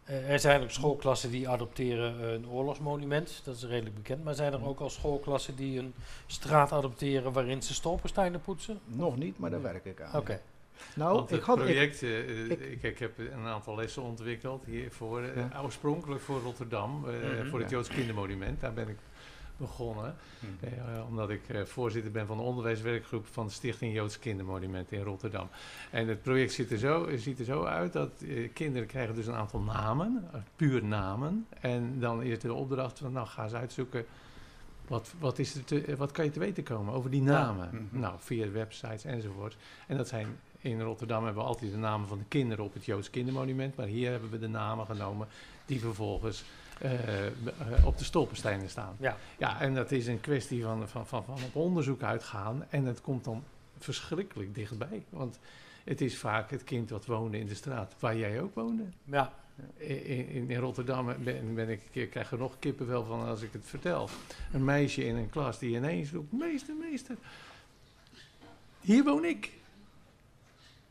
eh, er zijn ook schoolklassen die adopteren eh, een oorlogsmonument. Dat is redelijk bekend. Maar zijn er ook al schoolklassen die een straat adopteren waarin ze stolpersteinen poetsen? Nog niet, maar daar werk ik aan. Oké. Nou, Want ik het had, ik, project, ik- ik, ik, heb een aantal lessen ontwikkeld hiervoor. Ja. Oorspronkelijk voor Rotterdam, Mhm. voor het Ja. Joods Kindermonument. Daar ben ik begonnen. Mhm. Eh, omdat ik eh, voorzitter ben van de onderwijswerkgroep van de Stichting Joods Kindermonument in Rotterdam. En het project ziet er zo, ziet er zo uit dat eh, kinderen krijgen dus een aantal namen, eh, puur namen. En dan is de opdracht van, nou ga eens uitzoeken, wat, wat, is er te, eh, wat kan je te weten komen over die namen? Mhm. Nou, via websites enzovoort. En dat zijn, in Rotterdam hebben we altijd de namen van de kinderen op het Joods Kindermonument. Maar hier hebben we de namen genomen die vervolgens eh, eh, op de stolpersteinen staan. Ja. Ja, en dat is een kwestie van, van, van, van op onderzoek uitgaan. En het komt dan verschrikkelijk dichtbij. Want het is vaak het kind wat woonde in de straat waar jij ook woonde. Ja, In, in, in Rotterdam ben, ben ik, ik krijg er nog kippenvel van als ik het vertel. Een meisje in een klas die ineens roept, meester, meester, hier woon ik.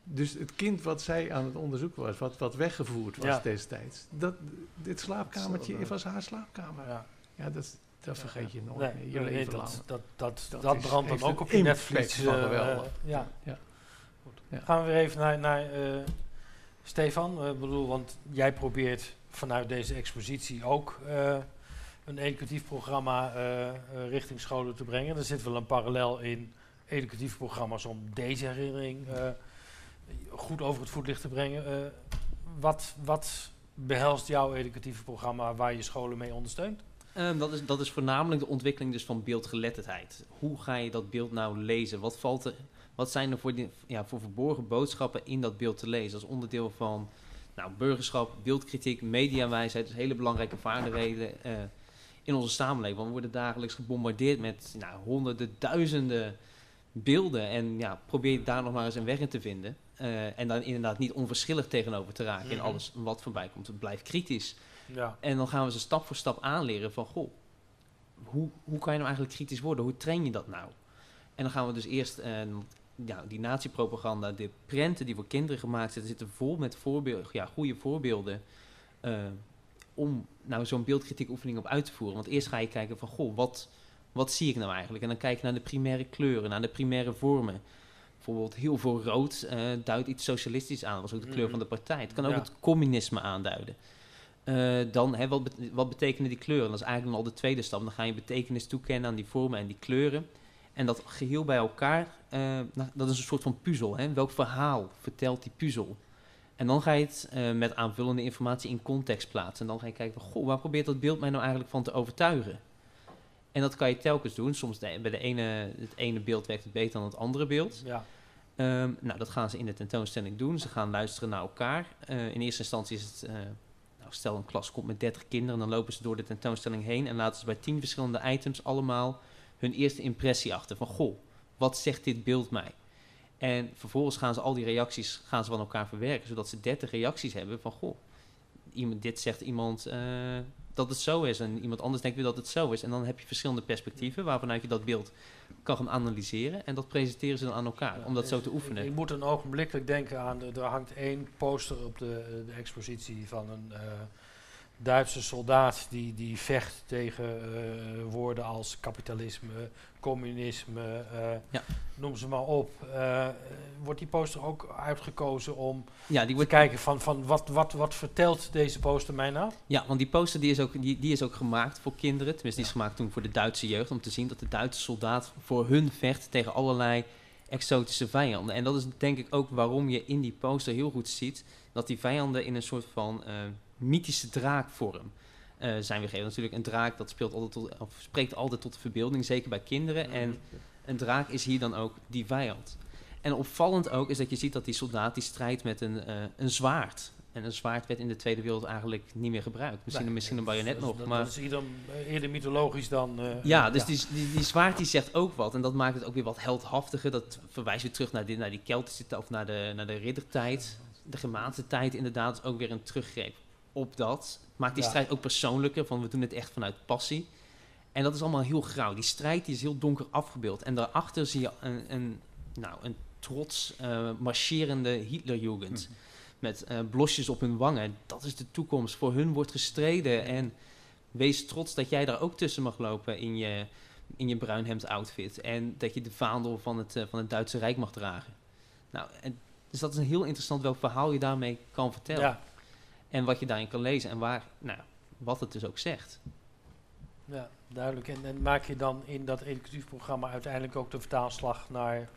Dus het kind wat zij aan het onderzoek was, wat, wat weggevoerd was Ja. destijds, dat, dit slaapkamertje was haar slaapkamer. ja. Ja, dat, dat vergeet je nooit Nee, je nee, leven dat, lang. dat, dat, dat, Dat is- brandt dan ook op je Netflix. eh, ja. Ja. Goed. Ja. Gaan we weer even naar, naar eh, Stefan. Eh, Ik bedoel, want jij probeert vanuit deze expositie ook eh, een educatief programma richting scholen te brengen. Er zit wel een parallel in educatieve programma's om deze herinnering eh, goed over het voetlicht te brengen. Eh, wat, wat behelst jouw educatieve programma waar je scholen mee ondersteunt? Ehm, dat, is, dat is voornamelijk de ontwikkeling dus van beeldgeletterdheid. Hoe ga je dat beeld nou lezen? Wat, valt er, wat zijn er voor, ja, voor verborgen boodschappen in dat beeld te lezen? Als onderdeel van nou, burgerschap, beeldkritiek, mediawijsheid. Dus hele belangrijke vaardigheden eh, in onze samenleving. Want we worden dagelijks gebombardeerd met nou, honderden, duizenden beelden. En ja, probeer daar nog maar eens een weg in te vinden. Eh, en dan inderdaad niet onverschillig tegenover te raken in Mhm. alles wat voorbij komt. Blijf kritisch. Ja. En dan gaan we ze stap voor stap aanleren van, goh, hoe, hoe kan je nou eigenlijk kritisch worden? Hoe train je dat nou? En dan gaan we dus eerst, eh, ja, die nazi-propaganda, de prenten die voor kinderen gemaakt zijn, zitten vol met voorbeelden, ja, goede voorbeelden eh, om nou zo'n beeldkritiek oefening op uit te voeren. Want eerst ga je kijken van, goh, wat, wat zie ik nou eigenlijk? En dan kijk je naar de primaire kleuren, naar de primaire vormen. Bijvoorbeeld heel veel rood eh, duidt iets socialistisch aan. Dat was ook de kleur Mhm. van de partij. Het kan ook Ja. het communisme aanduiden. Eh, dan, hè, wat, bet- wat betekenen die kleuren? Dat is eigenlijk al de tweede stap. Dan ga je betekenis toekennen aan die vormen en die kleuren. En dat geheel bij elkaar, eh, nou, dat is een soort van puzzel. Hè? Welk verhaal vertelt die puzzel? En dan ga je het met aanvullende informatie in context plaatsen. En dan ga je kijken goh, waar probeert dat beeld mij nou eigenlijk van te overtuigen? En dat kan je telkens doen. Soms de, bij de ene, het ene beeld werkt het beter dan het andere beeld. Ja. Ehm, nou, dat gaan ze in de tentoonstelling doen. Ze gaan luisteren naar elkaar. Eh, in eerste instantie is het, eh, nou, stel een klas komt met 30 kinderen, dan lopen ze door de tentoonstelling heen en laten ze bij 10 verschillende items allemaal hun eerste impressie achter. Van goh, wat zegt dit beeld mij? En vervolgens gaan ze al die reacties gaan ze van elkaar verwerken, zodat ze 30 reacties hebben van goh, iemand, dit zegt iemand, eh, dat het zo is. En iemand anders denkt weer dat het zo is. En dan heb je verschillende perspectieven waarvanuit je dat beeld kan gaan analyseren. En dat presenteren ze dan aan elkaar, om dat zo te oefenen. Ik moet een ogenblikkelijk denken aan, de, er hangt één poster op de, de expositie van een eh, Duitse soldaat die, die vecht tegen eh, woorden als kapitalisme, communisme, eh, Ja. noem ze maar op. Eh, wordt die poster ook uitgekozen om Ja, die te wordt, kijken van, van wat, wat, wat vertelt deze poster mij nou? ja, want die poster die is, ook, die, die is ook gemaakt voor kinderen. Tenminste, die is gemaakt toen voor de Duitse jeugd. Om te zien dat de Duitse soldaat voor hun vecht tegen allerlei exotische vijanden. En dat is denk ik ook waarom je in die poster heel goed ziet dat die vijanden in een soort van mythische draakvorm eh, zijn weergegeven. Natuurlijk, een draak dat speelt altijd tot, of spreekt altijd tot de verbeelding, zeker bij kinderen. En een draak is hier dan ook die vijand. En opvallend ook is dat je ziet dat die soldaat die strijdt met een, eh, een zwaard. En een zwaard werd in de Tweede Wereld eigenlijk niet meer gebruikt. Misschien, Nee, misschien een bajonet nog. Dat, maar dat is eerder, eerder mythologisch dan... eh, ja, dus Die, die, die zwaard die zegt ook wat. En dat maakt het ook weer wat heldhaftiger. Dat verwijst weer terug naar, die, naar die Keltische tijd, of naar de, naar de riddertijd. De Germaanse tijd inderdaad is ook weer een teruggreep op dat. Maakt die Ja. strijd ook persoonlijker, van we doen het echt vanuit passie. En dat is allemaal heel grauw. Die strijd die is heel donker afgebeeld. En daarachter zie je een, een, nou, een trots eh, marcherende Hitlerjugend. Met eh, blosjes op hun wangen. Dat is de toekomst. Voor hun wordt gestreden. En wees trots dat jij daar ook tussen mag lopen in je, in je bruin hemd outfit. En dat je de vaandel van het, eh, van het Duitse Rijk mag dragen. Nou, en, dus dat is een heel interessant welk verhaal je daarmee kan vertellen. ja, En wat je daarin kan lezen. En waar, nou, wat het dus ook zegt. ja, duidelijk. En, en maak je dan in dat educatief programma uiteindelijk ook de vertaalslag naar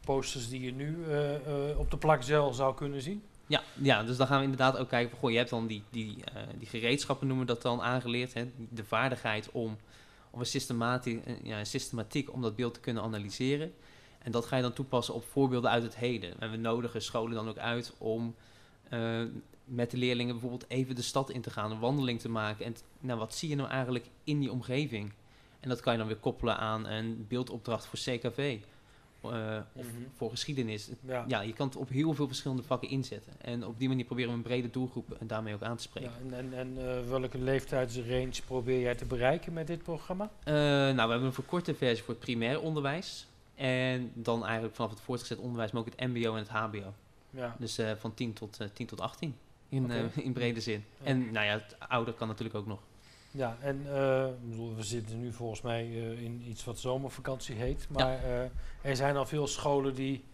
posters die je nu eh, eh, op de plak zelf zou kunnen zien? Ja, ja, dus dan gaan we inderdaad ook kijken van, goh, je hebt dan die, die, eh, die gereedschappen noemen we dat dan aangeleerd. Hè? De vaardigheid om, om een, systemati eh, ja, een systematiek om dat beeld te kunnen analyseren. En dat ga je dan toepassen op voorbeelden uit het heden. En we nodigen scholen dan ook uit om met de leerlingen bijvoorbeeld even de stad in te gaan, een wandeling te maken. En nou, wat zie je nou eigenlijk in die omgeving? En dat kan je dan weer koppelen aan een beeldopdracht voor CKV. eh, of Mhm. voor geschiedenis. Ja. Ja, je kan het op heel veel verschillende vakken inzetten. En op die manier proberen we een brede doelgroep en daarmee ook aan te spreken. Ja, en en, en eh, welke leeftijdsrange probeer jij te bereiken met dit programma? Eh, nou, we hebben een verkorte versie voor het primair onderwijs. En dan eigenlijk vanaf het voortgezet onderwijs, maar ook het mbo en het hbo. Ja, Dus eh, van 10 tot, eh 10 tot 18 in, eh, in brede zin. Ja. En nou ja, het ouder kan natuurlijk ook nog. ja en eh, we zitten nu volgens mij eh, in iets wat zomervakantie heet. Maar er zijn al veel scholen die,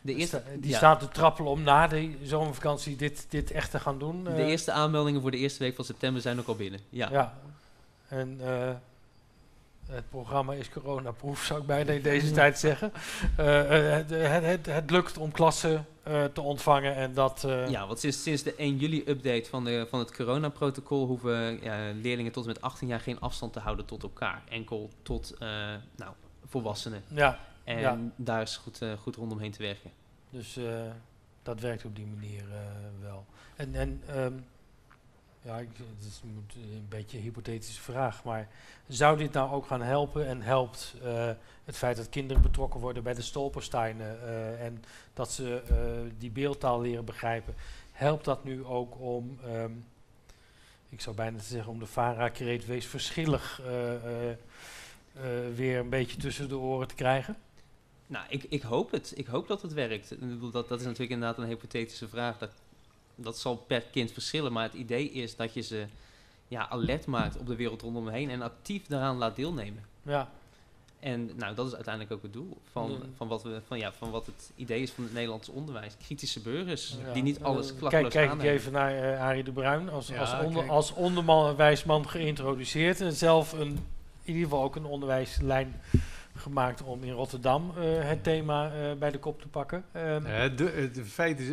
De eerste, sta- die ja, staan te trappelen om na de zomervakantie dit, dit echt te gaan doen. de eerste aanmeldingen voor de eerste week van september zijn ook al binnen. Ja, Ja. En het programma is coronaproof, zou ik bijna in deze tijd zeggen. Eh, eh, het, het, het, het lukt om klassen te ontvangen en dat... Ja, want sinds, sinds de 1 juli update van, de, van het coronaprotocol hoeven leerlingen tot en met 18 jaar geen afstand te houden tot elkaar. Enkel tot nou, volwassenen. ja, En Ja. daar is goed, goed rondomheen te werken. dus dat werkt op die manier wel. En, en ehm, ja, het is een beetje een hypothetische vraag, maar zou dit nou ook gaan helpen en helpt eh, het feit dat kinderen betrokken worden bij de stolpersteinen eh, en dat ze eh, die beeldtaal leren begrijpen, helpt dat nu ook om, ehm, ik zou bijna zeggen om de VARA-kreet wees verschillig weer een beetje tussen de oren te krijgen? Nou, ik, ik hoop het. Ik hoop dat het werkt. Dat, dat is natuurlijk inderdaad een hypothetische vraag. Dat, dat zal per kind verschillen. Maar het idee is dat je ze ja, alert maakt op de wereld rondom heen en actief daaraan laat deelnemen. Ja, En nou, dat is uiteindelijk ook het doel van, Ja. van, wat, we, van, ja, van wat het idee is van het Nederlandse onderwijs. Kritische burgers, Ja. die niet alles Eh, klakkeloos Kijk, kijk ik even naar eh Arie de Bruin, als, Ja, als, onder, als onderwijsman geïntroduceerd en zelf een, in ieder geval ook een onderwijslijn gemaakt om in Rotterdam eh, het thema eh, bij de kop te pakken. Eh, de, de, feit is,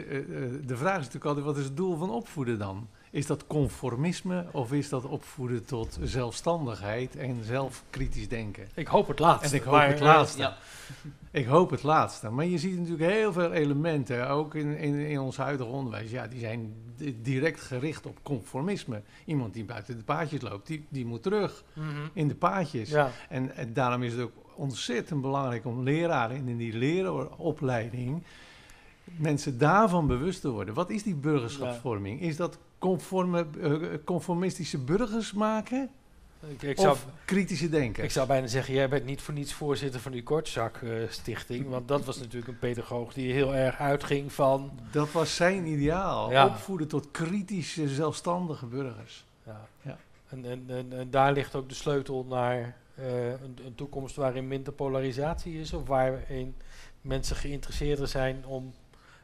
de vraag is natuurlijk altijd, wat is het doel van opvoeden dan? Is dat conformisme of is dat opvoeden tot zelfstandigheid en zelfkritisch denken? ik hoop het laatste. En ik hoop maar, het laatste. Ja, <laughs> Ik hoop het laatste. Maar je ziet natuurlijk heel veel elementen, ook in, in, in ons huidige onderwijs, ja, die zijn di- direct gericht op conformisme. Iemand die buiten de paadjes loopt, die, die moet terug mhm. in de paadjes. Ja, En, en daarom is het ook ontzettend belangrijk om leraren in die lerenopleiding mensen daarvan bewust te worden. Wat is die burgerschapsvorming? Is dat conforme, eh, conformistische burgers maken? Ik, ik, zou, of kritische denken? ik zou bijna zeggen, jij bent niet voor niets voorzitter van die Kortzak-stichting. want dat was natuurlijk een pedagoog die heel erg uitging van... Dat was zijn ideaal. Ja. Opvoeden tot kritische, zelfstandige burgers. Ja. Ja. En, en, en, en daar ligt ook de sleutel naar eh, een, een toekomst waarin minder polarisatie is... of waarin mensen geïnteresseerder zijn om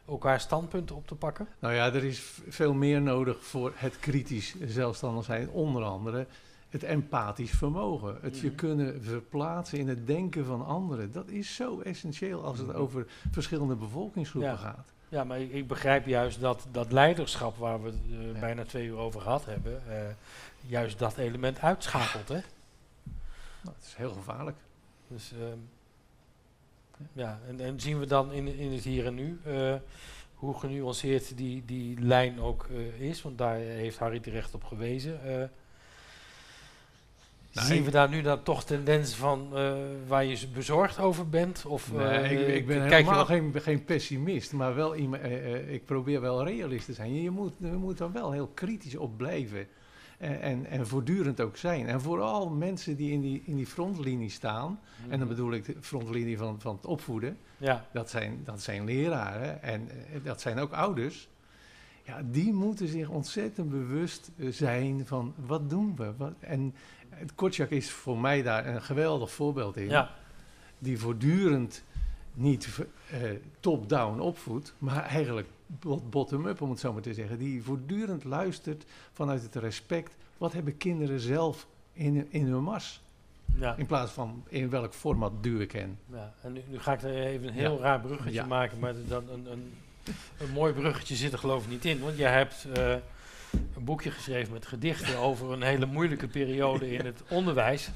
elkaar standpunten op te pakken. Nou ja, er is veel meer nodig voor het kritisch zelfstandig zijn. Onder andere het empathisch vermogen. Het je Mhm. kunnen verplaatsen in het denken van anderen. Dat is zo essentieel als het over verschillende bevolkingsgroepen Ja. gaat. Ja, maar ik, ik begrijp juist dat dat leiderschap waar we eh, Ja. bijna twee uur over gehad hebben... eh, juist dat element uitschakelt, hè? Nou, het is heel gevaarlijk. Dus ehm, ja, en, en zien we dan in, in het hier en nu eh, hoe genuanceerd die, die lijn ook eh, is, want daar heeft Harry terecht op gewezen. eh. Nou, zien we daar nu dan toch tendensen van waar je bezorgd over bent? Of, Nee, ik, ik ben helemaal geen, geen pessimist, maar wel ik probeer wel realist te zijn. Je moet, je moet er wel heel kritisch op blijven. En, en, en voortdurend ook zijn. En vooral mensen die in die, in die frontlinie staan, en dan bedoel ik de frontlinie van, van het opvoeden, Ja, dat zijn, dat zijn leraren en eh, dat zijn ook ouders. Ja, die moeten zich ontzettend bewust eh, zijn van wat doen we? Wat, en het Kotjak is voor mij daar een geweldig voorbeeld in ja, die voortdurend niet eh, top-down opvoedt, maar eigenlijk bottom-up, om het zo maar te zeggen. Die voortdurend luistert vanuit het respect. Wat hebben kinderen zelf in, in hun mars? ja, In plaats van in welk format duw ik hen. ja. En nu, nu ga ik er even een heel Ja. raar bruggetje Ja. maken, maar dan een, een, een mooi bruggetje zit er geloof ik niet in. Want jij hebt eh, een boekje geschreven met gedichten over een hele moeilijke periode in het onderwijs.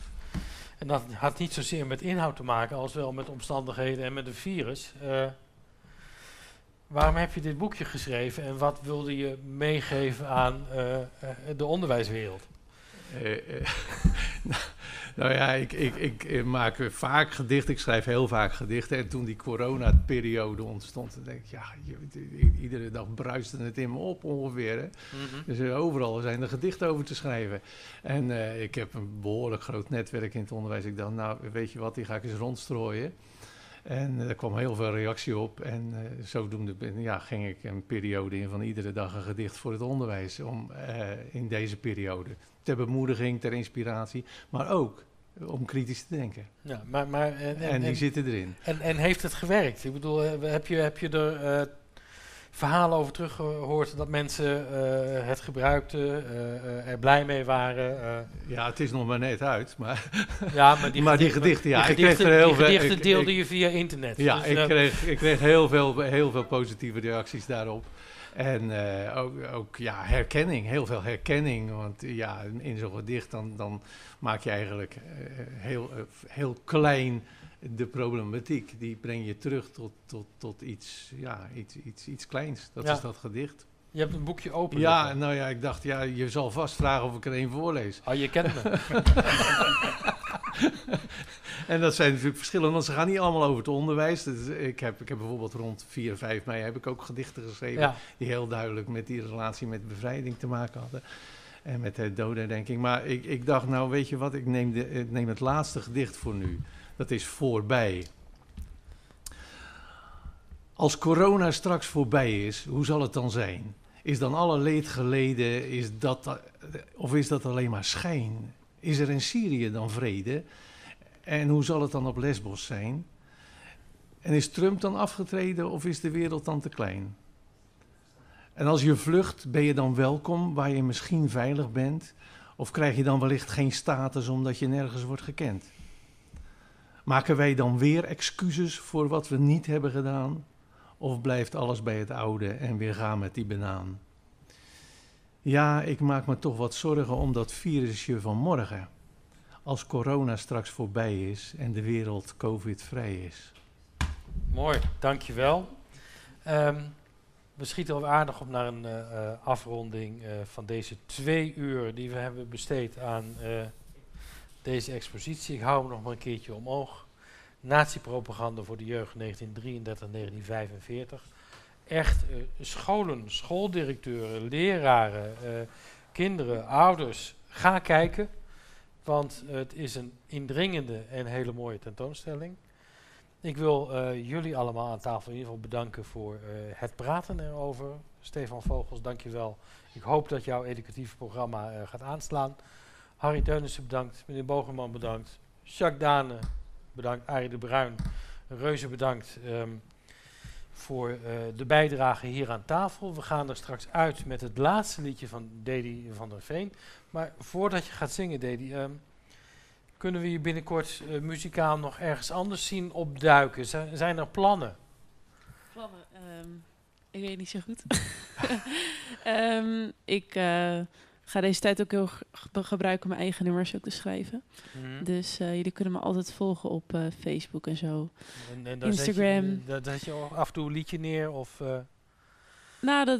En dat had niet zozeer met inhoud te maken als wel met omstandigheden en met een virus. Eh, waarom heb je dit boekje geschreven en wat wilde je meegeven aan eh, eh, de onderwijswereld? Eh, eh, <laughs> nou ja, ik, ik, ik maak vaak gedichten. Ik schrijf heel vaak gedichten. En toen die coronaperiode ontstond, dan denk ik, ja, iedere dag bruiste het in me op ongeveer. Hè? Dus overal zijn er gedichten over te schrijven. En ik heb een behoorlijk groot netwerk in het onderwijs. Ik dacht, nou, weet je wat, die ga ik eens rondstrooien. En eh, er kwam heel veel reactie op. En eh, zodoende ja, ging ik een periode in van iedere dag een gedicht voor het onderwijs. Om, eh, in deze periode. Ter bemoediging, ter inspiratie. Maar ook om kritisch te denken. Ja, maar, maar, en, en, En die en- zitten erin. En, en heeft het gewerkt? Ik bedoel, heb je, heb je er verhalen over teruggehoord dat mensen eh, het gebruikten, eh, eh, er blij mee waren? Ja, het is nog maar net uit. Maar ja, maar die, <laughs> Maar die gedichten- gedichten, ja, die ik kreeg gedichten, er heel veel- gedichten ik- deelde ik- je via internet. Ja, Dus, ik, kreeg, ik kreeg heel veel, heel veel positieve reacties daarop. En ook, ook ja, herkenning, heel veel herkenning. Want ja, in- zo'n gedicht dan, dan maak je eigenlijk heel, heel klein de problematiek. Die breng je terug tot, tot, tot iets, ja, iets, iets, iets kleins. Dat Ja. is dat gedicht. je hebt een boekje open. Ja, liggen. nou ja, ik dacht, ja, je zal vast vragen of ik er een voorlees. Oh, je kent me. <laughs> En dat zijn natuurlijk verschillen, want ze gaan niet allemaal over het onderwijs. Dus ik, heb, ik heb bijvoorbeeld rond 4, 5 mei heb ik ook gedichten geschreven ja. die heel duidelijk met die relatie met bevrijding te maken hadden. En met de dodenherdenking. Maar ik, ik dacht, nou weet je wat, ik neem, de, ik neem het laatste gedicht voor nu. Dat is voorbij. Als corona straks voorbij is, hoe zal het dan zijn? Is dan alle leed geleden, is dat, eh, of is dat alleen maar schijn? Is er in Syrië dan vrede? En hoe zal het dan op Lesbos zijn? En is Trump dan afgetreden of is de wereld dan te klein? En als je vlucht, ben je dan welkom waar je misschien veilig bent? Of krijg je dan wellicht geen status omdat je nergens wordt gekend? Maken wij dan weer excuses voor wat we niet hebben gedaan? Of blijft alles bij het oude en weer gaan met die banaan? Ja, ik maak me toch wat zorgen om dat virusje van morgen. Als corona straks voorbij is en de wereld covid-vrij is. Mooi, dankjewel. Ehm we schieten al aardig op naar een eh, eh, afronding eh, van deze twee uur die we hebben besteed aan deze expositie. Ik hou hem nog maar een keertje omhoog. Nazi-propaganda voor de jeugd 1933-1945. echt eh, scholen, schooldirecteuren, leraren, eh, kinderen, ouders, ga kijken. Want het is een indringende en hele mooie tentoonstelling. Ik wil eh, jullie allemaal aan tafel in ieder geval bedanken voor eh, het praten erover. Stefan Vogels, dankjewel. Ik hoop dat jouw educatieve programma eh, gaat aanslaan. Harry Teunissen bedankt, meneer Bogerman bedankt, Jacques Dane bedankt, Arie de Bruin, reuze bedankt ehm, voor eh, de bijdrage hier aan tafel. We gaan er straks uit met het laatste liedje van Dedi van der Veen. Maar voordat je gaat zingen, Dedi, ehm, kunnen we je binnenkort eh, muzikaal nog ergens anders zien opduiken? Zijn, er plannen? Plannen? Ehm, ik weet niet zo goed. <laughs> Ik eh, ga deze tijd ook heel gebruiken om mijn eigen nummers ook te schrijven. Mhm. Dus eh, jullie kunnen me altijd volgen op eh, Facebook en zo. En, en zet je- Instagram. zet je ook af en toe een liedje neer of... eh, Nou, dat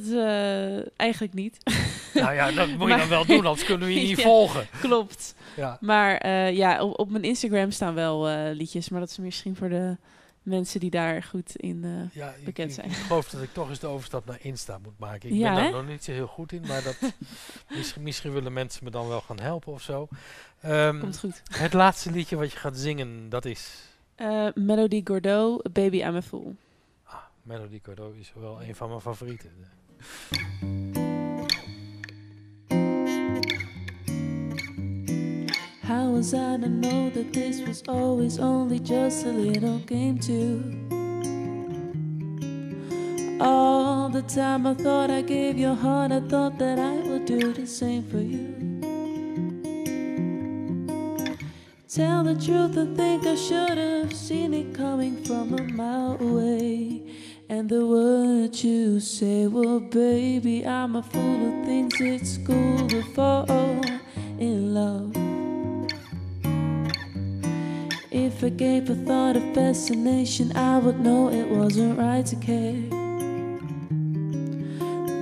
eigenlijk niet. <laughs> nou ja, dat moet je dan wel doen, anders kunnen we je <laughs> niet Ja. volgen. Klopt. Ja. Maar ja, op, op mijn Instagram staan wel liedjes, maar dat is misschien voor de mensen die daar goed in eh, Ja, bekend ik- zijn. ik geloof dat ik toch eens de overstap naar Insta moet maken. Ik Ja, ben daar nog niet zo heel goed in, maar dat, <laughs> misschien, misschien willen mensen me dan wel gaan helpen of zo. Ehm, Komt goed. het laatste liedje wat je gaat zingen, dat is... Eh, Melody Gordot, Baby I'm a Fool. Ah, Melody Gardot is wel een van mijn favorieten. I to know that this was always only just a little game too? All the time I thought I gave your heart, I thought that I would do the same for you. Tell the truth, I think I should have seen it coming from a mile away. And the words you say, well, baby, I'm a fool who thinks it's cool to fall in love. I gave a thought of fascination, I would know it wasn't right to care.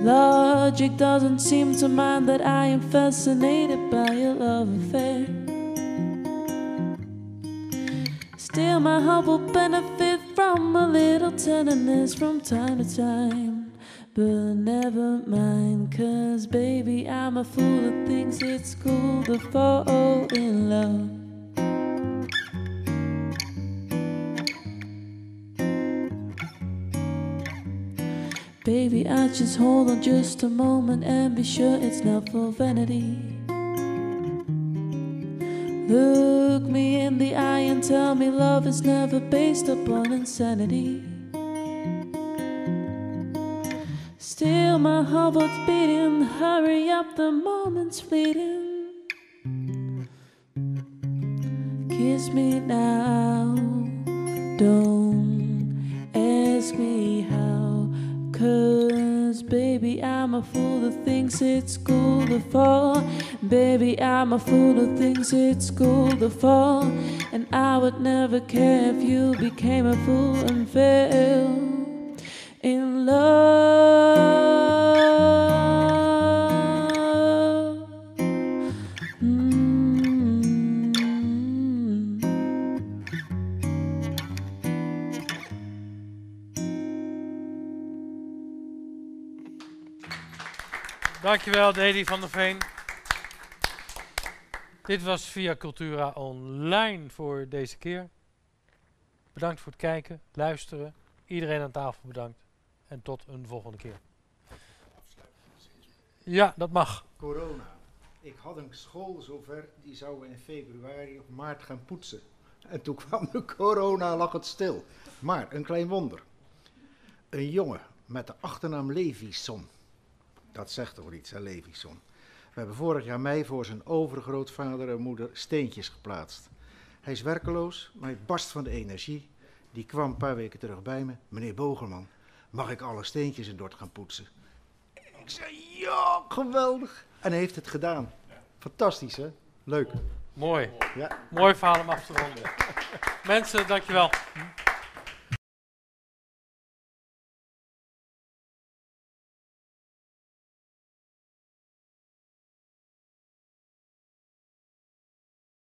Logic doesn't seem to mind that I am fascinated by a love affair. Still, my heart will benefit from a little tenderness from time to time. But never mind, cause baby, I'm a fool who thinks it's cool to fall in love. Baby, I just hold on just a moment and be sure it's not for vanity. Look me in the eye and tell me love is never based upon insanity. Still, my heart was beating. Hurry up, the moment's fleeting. Kiss me now. Don't I'm a fool who thinks it's cool to fall. Baby, I'm a fool who thinks it's cool to fall. And I would never care if you became a fool and fell in love. Dankjewel, Dedy van der Veen. Dit was Via Cultura Online voor deze keer. Bedankt voor het kijken, luisteren. Iedereen aan tafel bedankt. En tot een volgende keer. Ja, dat mag. Corona. Ik had een school zover, die zou in februari of maart gaan poetsen. En toen kwam de corona, lag het stil. Maar een klein wonder. Een jongen met de achternaam Levison. Dat zegt toch iets, hè, Levison. We hebben vorig jaar mei voor zijn overgrootvader en moeder steentjes geplaatst. Hij is werkeloos, maar hij barst van de energie. Die kwam een paar weken terug bij me. Meneer Bogerman, mag ik alle steentjes in Dort gaan poetsen? Ik zei, ja, geweldig. En hij heeft het gedaan. Fantastisch, hè? Leuk. Mooi. Ja. Mooi verhaal om af te ronden. Mensen, dankjewel.